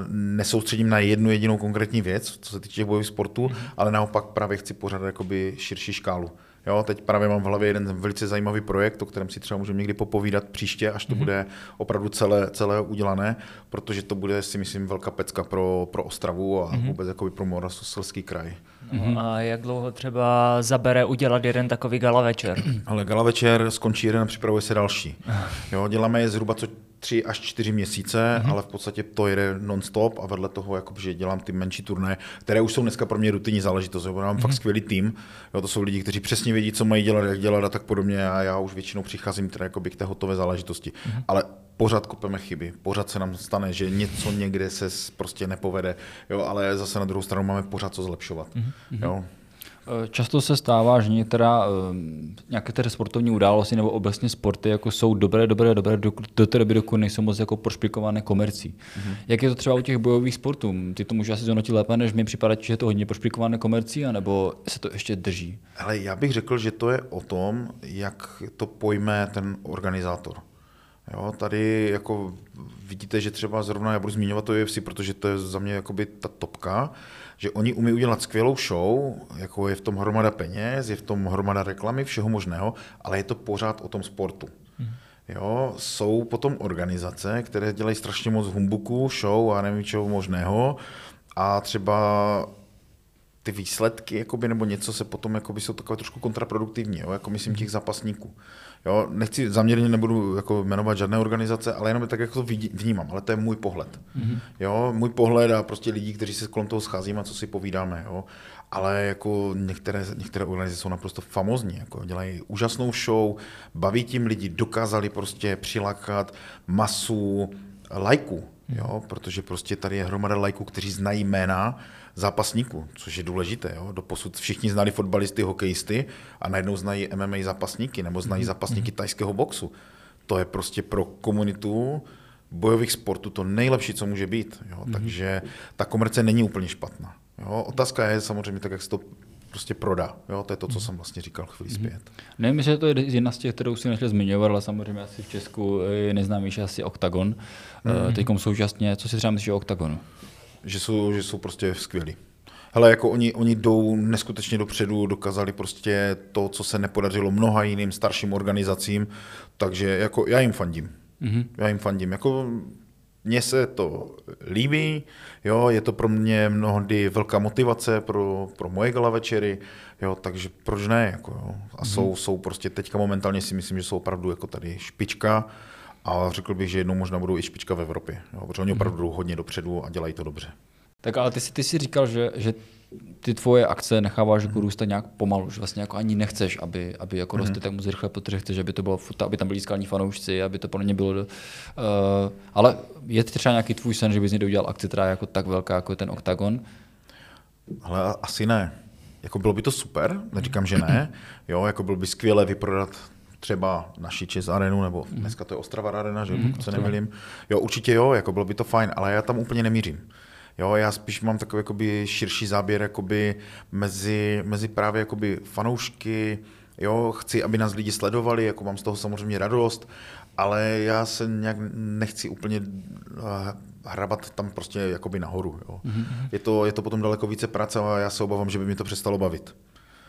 S3: nesoustředím na jednu jedinou konkrétní věc, co se týče bojových sportů, ale naopak právě chci pořádat jakoby širší škálu. Jo, teď právě mám v hlavě jeden velice zajímavý projekt, o kterém si třeba můžeme někdy popovídat příště, až to bude opravdu celé, celé udělané, protože to bude, si myslím, velká pecka pro, pro Ostravu a vůbec jakoby pro Moravskoslezský kraj.
S2: No, a jak dlouho třeba zabere udělat jeden takový gala večer?
S3: Ale gala večer skončí jeden a připravuje se další. Jo, děláme je zhruba co tři až čtyři měsíce, ale v podstatě to jede non-stop a vedle toho, jakoby, že dělám ty menší turné, které už jsou dneska pro mě rutinní záležitost. Jo, mám fakt skvělý tým. Jo, to jsou lidi, kteří přesně vědí, co mají dělat, jak dělat a tak podobně a já už většinou přicházím teda jakoby k té hotové záležitosti. Ale pořád kopeme chyby, pořád se nám stane, že něco někde se prostě nepovede, jo, ale zase na druhou stranu máme pořád co zlepšovat. Mm-hmm. Jo.
S1: Eh, často se stává, že některá, eh, nějaké ty sportovní události nebo obecně sporty jako jsou dobré, dobré, dobré do, do té doby, dokud nejsou moc jako prošpikované komercí. Mm-hmm. Jak je to třeba u těch bojových sportů? Ty to můžeš asi zhodnotit lépe, než mi připadá, že je to hodně prošpikované komercí, anebo se to ještě drží?
S3: Ale já bych řekl, že to je o tom, jak to pojme ten organizátor. Jo, tady jako vidíte, že třeba zrovna já budu zmiňovat to UFC, protože to je za mě jakoby ta topka, že oni umí udělat skvělou show, jako je v tom hromada peněz, je v tom hromada reklamy, všeho možného, ale je to pořád o tom sportu. Hmm. Jo, jsou potom organizace, které dělají strašně moc humbuku, show a nevím čeho možného a třeba ty výsledky jakoby, nebo něco se potom jakoby, jsou takové trošku kontraproduktivní, jo, jako myslím těch zápasníků. Jo, nechci zaměrně nebudu jako jmenovat žádné organizace, ale jenom tak jako to vnímám, ale to je můj pohled. Mm-hmm. Jo, můj pohled a prostě lidí, kteří se kolem toho scházíme a co si povídáme. Jo. Ale jako některé, některé organizace jsou naprosto famozní, jako dělají úžasnou show, baví tím lidi, dokázali prostě přilákat masu lajků, jo, protože prostě tady je hromada lajků, kteří znají jména, zápasníků, což je důležité. Jo? Doposud všichni znali fotbalisty, hokejisty a najednou znají MMA zápasníky nebo znají mhm. zápasníky mhm. tajského boxu. To je prostě pro komunitu bojových sportů to nejlepší, co může být. Jo? Mm-hmm. Takže ta komerce není úplně špatná. Jo? Otázka je samozřejmě tak, jak se to prostě prodá. Jo? To je to, co mhm. jsem vlastně říkal chvíli zpět.
S1: Nevím, že to je jedna z těch, kterou si nechtěl zmiňovat, ale samozřejmě asi v Česku je neznámější asi Octagon. Mm-hmm. Teď současně, co si třeba myslíš o Octagonu?
S3: Že jsou, že jsou prostě skvělí. Hele, jako oni, oni jdou neskutečně dopředu, dokázali prostě to, co se nepodařilo mnoha jiným starším organizacím, takže jako já jim fandím. Mm-hmm. Já jim fandím. Jako mně se to líbí, jo, je to pro mě mnohdy velká motivace pro, pro moje gala večery, jo, takže proč ne, jako, jo. A mm-hmm. jsou, jsou prostě teďka momentálně si myslím, že jsou opravdu jako tady špička, a řekl bych, že jednou možná budou i špička v Evropě, jo, protože oni opravdu jdou hodně dopředu a dělají to dobře.
S1: Tak ale ty si, ty si říkal, že, že ty tvoje akce necháváš jako růstat nějak pomalu, že vlastně jako ani nechceš, aby, aby jako rostly mm. tak moc rychle, protože chceš, aby to bylo, aby tam byli skalní fanoušci, aby to pro ně bylo. Uh, ale je třeba nějaký tvůj sen, že bys někdo udělal akci, která je jako tak velká, jako je ten OKTAGON?
S3: Ale asi ne. Jako bylo by to super, neříkám, že ne. Jo, jako bylo by skvělé vyprodat třeba naši Čes Arenu, nebo mm. dneska to je Ostrava Arena, že mm, pokud se nemilím. Jo, určitě jo, jako bylo by to fajn, ale já tam úplně nemířím. Jo, já spíš mám takový jakoby širší záběr jakoby mezi, mezi právě jakoby fanoušky, jo, chci, aby nás lidi sledovali, jako mám z toho samozřejmě radost, ale já se nějak nechci úplně eh, hrabat tam prostě jakoby nahoru. Jo. Mm-hmm. Je, to, je to potom daleko více práce a já se obávám, že by mi to přestalo bavit.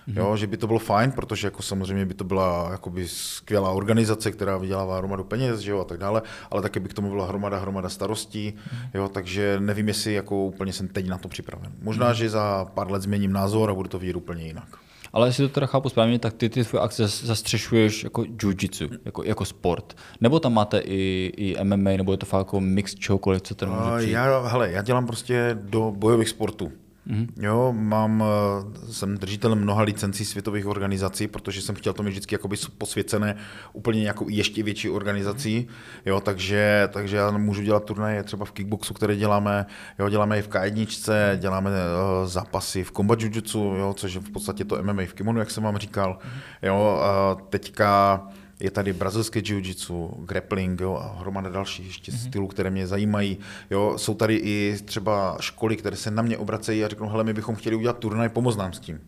S3: Mm-hmm. Jo, že by to bylo fajn, protože jako samozřejmě by to byla jakoby skvělá organizace, která vydělává hromadu peněz že jo, a tak dále, ale taky by k tomu byla hromada, hromada starostí, mm-hmm. jo, takže nevím, jestli jako úplně jsem teď na to připraven. Možná, mm-hmm. že za pár let změním názor a budu to vidět úplně jinak.
S1: Ale jestli to teda chápu správně, tak ty ty tvoje akce zastřešuješ jako jiu-jitsu, jako, jako sport. Nebo tam máte i, i MMA, nebo je to fakt jako mix čehokoliv, co ten může přijít?
S3: Já, hele, já dělám prostě do bojových sportů. Mm-hmm. Jo, mám, eh, jsem držitelem mnoha licencí světových organizací, protože jsem chtěl to mít vždycky jakoby posvěcené úplně nějakou ještě větší organizací, mm-hmm. jo, takže, takže já můžu dělat turnaje třeba v kickboxu, které děláme, jo, děláme i v K1, děláme uh, zápasy v combat jiu jo, což je v podstatě to MMA v kimonu, jak jsem vám říkal, mm-hmm. jo, teďka je tady brazilské jiu-jitsu, grappling jo, a hromada dalších ještě mm-hmm. stylů, které mě zajímají. Jo, jsou tady i třeba školy, které se na mě obracejí a řeknou, hele, my bychom chtěli udělat turnaj, pomoz nám s tím.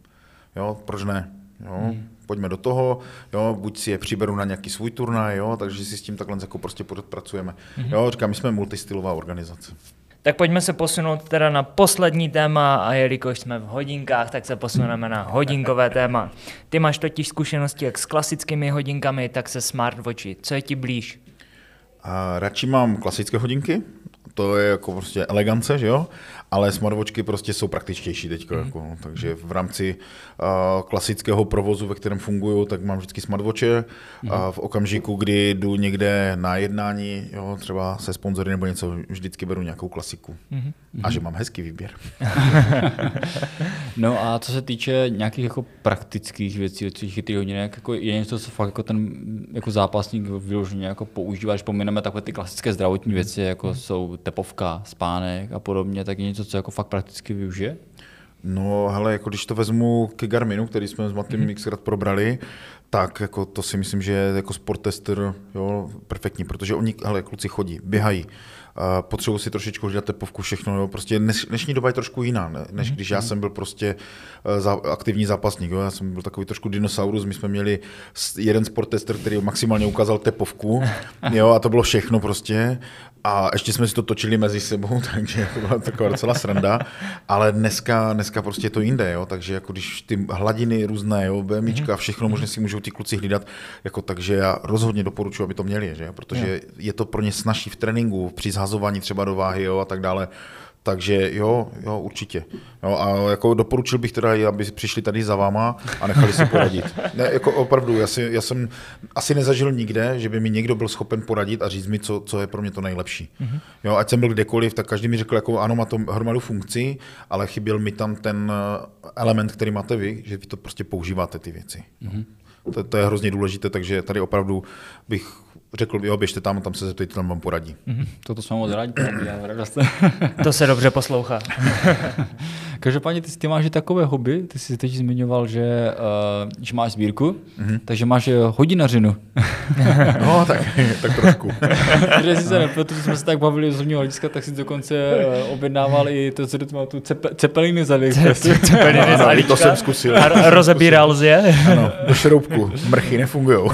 S3: Jo, proč ne? Jo, mm. Pojďme do toho, jo, buď si je přiberu na nějaký svůj turnaj, jo, takže si s tím takhle jako prostě pracujeme. Mm-hmm. Jo, říkám, my jsme multistylová organizace.
S2: Tak pojďme se posunout teda na poslední téma a jelikož jsme v hodinkách, tak se posuneme na hodinkové téma. Ty máš totiž zkušenosti jak s klasickými hodinkami, tak se smartwatchy. Co je ti blíž?
S3: A radši mám klasické hodinky, to je jako prostě elegance, že jo? Ale smartwatchky prostě jsou praktičtější teď, mm. jako, no. takže v rámci uh, klasického provozu, ve kterém fungují, tak mám vždycky smartwatche. Mm. A v okamžiku, kdy jdu někde na jednání, jo, třeba se sponzory nebo něco, vždycky beru nějakou klasiku. Mm. A že mám hezký výběr.
S1: no a co se týče nějakých jako praktických věcí, co chytrý hodiny, jako je něco, co fakt jako ten jako zápasník vyloženě jako používá, když pomineme takové ty klasické zdravotní věci, jako mm. jsou tepovka, spánek a podobně, tak je něco, co jako fakt prakticky využije?
S3: No, hele, jako když to vezmu ke Garminu, který jsme s Matým mm-hmm. xkrát probrali, tak jako to si myslím, že je jako sporttester jo, perfektní, protože oni, hele, kluci chodí, běhají, potřebuji si trošičku dát tepovku, všechno. Jo. Prostě dnes, dnešní doba je trošku jiná, ne? než když já mhm. jsem byl prostě eh, za, aktivní zápasník. Jo. Já jsem byl takový trošku dinosaurus, my jsme měli jeden sporttester, který maximálně ukázal tepovku jo, a to bylo všechno prostě. A ještě jsme si to točili mezi sebou, takže to byla taková docela sranda. Ale dneska, dneska prostě je to jinde, jo? takže jako když ty hladiny různé, jo, BMIčka, všechno možná si můžou ti kluci hlídat, jako, takže já rozhodně doporučuji, aby to měli, že? protože je to pro ně snažší v tréninku, při zhazování třeba do váhy jo, a tak dále. Takže jo, jo, určitě. Jo, a jako doporučil bych teda, aby přišli tady za váma a nechali si poradit. Ne, jako opravdu, já, si, já jsem asi nezažil nikde, že by mi někdo byl schopen poradit a říct mi, co, co je pro mě to nejlepší. Mm-hmm. Jo, ať jsem byl kdekoliv, tak každý mi řekl, jako ano, má to hromadu funkcí, ale chyběl mi tam ten eh, element, který máte vy, že vy to prostě používáte ty věci. Mm-hmm. To, to je hrozně důležité, takže tady opravdu bych řekl, jo, běžte tam, tam se zeptejte, tam vám poradí.
S1: Mm-hmm. Toto jsme moc rádi,
S2: to se dobře poslouchá.
S1: Každopádně ty, ty máš i takové hobby, ty jsi teď zmiňoval, že, uh, že máš sbírku, mm-hmm. takže máš eh, hodinařinu.
S3: no, tak, tak trošku.
S1: Protože si se nepletu, jsme se tak bavili z hodního hlediska, tak si dokonce uh, objednával i to, co tu tu cepe, cepeliny za
S2: Cepeliny za
S3: To jsem zkusil.
S2: A rozebíral jsi je?
S3: Ano, do šroubku. Mrchy nefungují.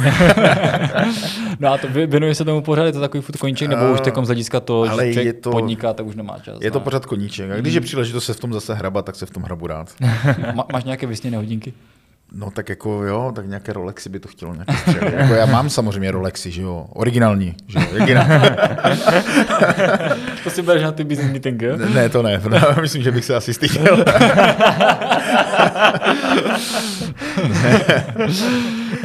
S1: no a to věnuje se tomu pořád, je to takový furt koníček, nebo už takom z hlediska to, že je to, podniká, tak už nemá čas.
S3: Je to no. pořád koníček. A když je příležitost se v tom zase hrabat, tak se v tom hrabu rád.
S1: Má, máš nějaké vysněné hodinky?
S3: No tak jako jo, tak nějaké Rolexy by to chtělo nějaké střely. jako já mám samozřejmě Rolexy, že jo, originální, že jo, originální.
S1: to si bereš na ty business meeting, jo?
S3: Ne, ne, to ne, no, myslím, že bych se asi styděl.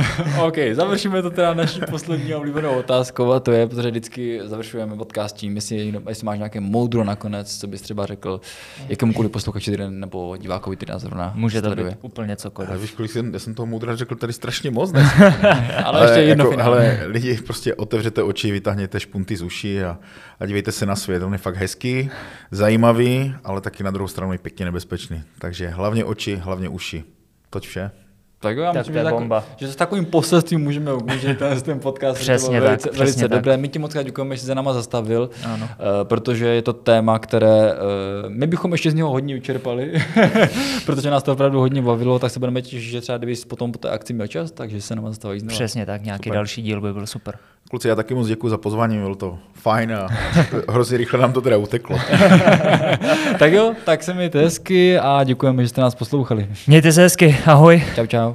S1: OK, završíme to teda naší poslední oblíbenou otázkou a to je, protože vždycky završujeme podcast tím, jestli, jestli máš nějaké moudro nakonec, co bys třeba řekl jakémukoliv posluchači nebo divákovi, který nás zrovna
S2: Může to být úplně cokoliv.
S3: Ale víš, kolik jsem, já jsem toho moudra řekl tady strašně moc dnes.
S1: ale, ale, ještě jedno jako,
S3: ale lidi, prostě otevřete oči, vytáhněte špunty z uší a, a dívejte se na svět. On je fakt hezký, zajímavý, ale taky na druhou stranu je pěkně nebezpečný. Takže hlavně oči, hlavně uši. Toť vše.
S1: Tak jo, já tak myslím, že, bomba. že s takovým poselstvím můžeme ukončit ten, ten podcast.
S2: Přesně
S1: to velice,
S2: tak,
S1: velice
S2: tak.
S1: dobré. My ti moc děkujeme, že jsi za náma zastavil, ano. Uh, protože je to téma, které uh, my bychom ještě z něho hodně vyčerpali, protože nás to opravdu hodně bavilo, tak se budeme těšit, že třeba kdyby potom po té akci měl čas, takže se nám zastaví znovu.
S2: Přesně tak, nějaký super. další díl by byl super.
S3: Kluci, já taky moc děkuji za pozvání, bylo to fajn a hrozně rychle nám to teda uteklo.
S1: tak jo, tak se mějte hezky a děkujeme, že jste nás poslouchali.
S2: Mějte se hezky, ahoj.
S1: Čau, čau.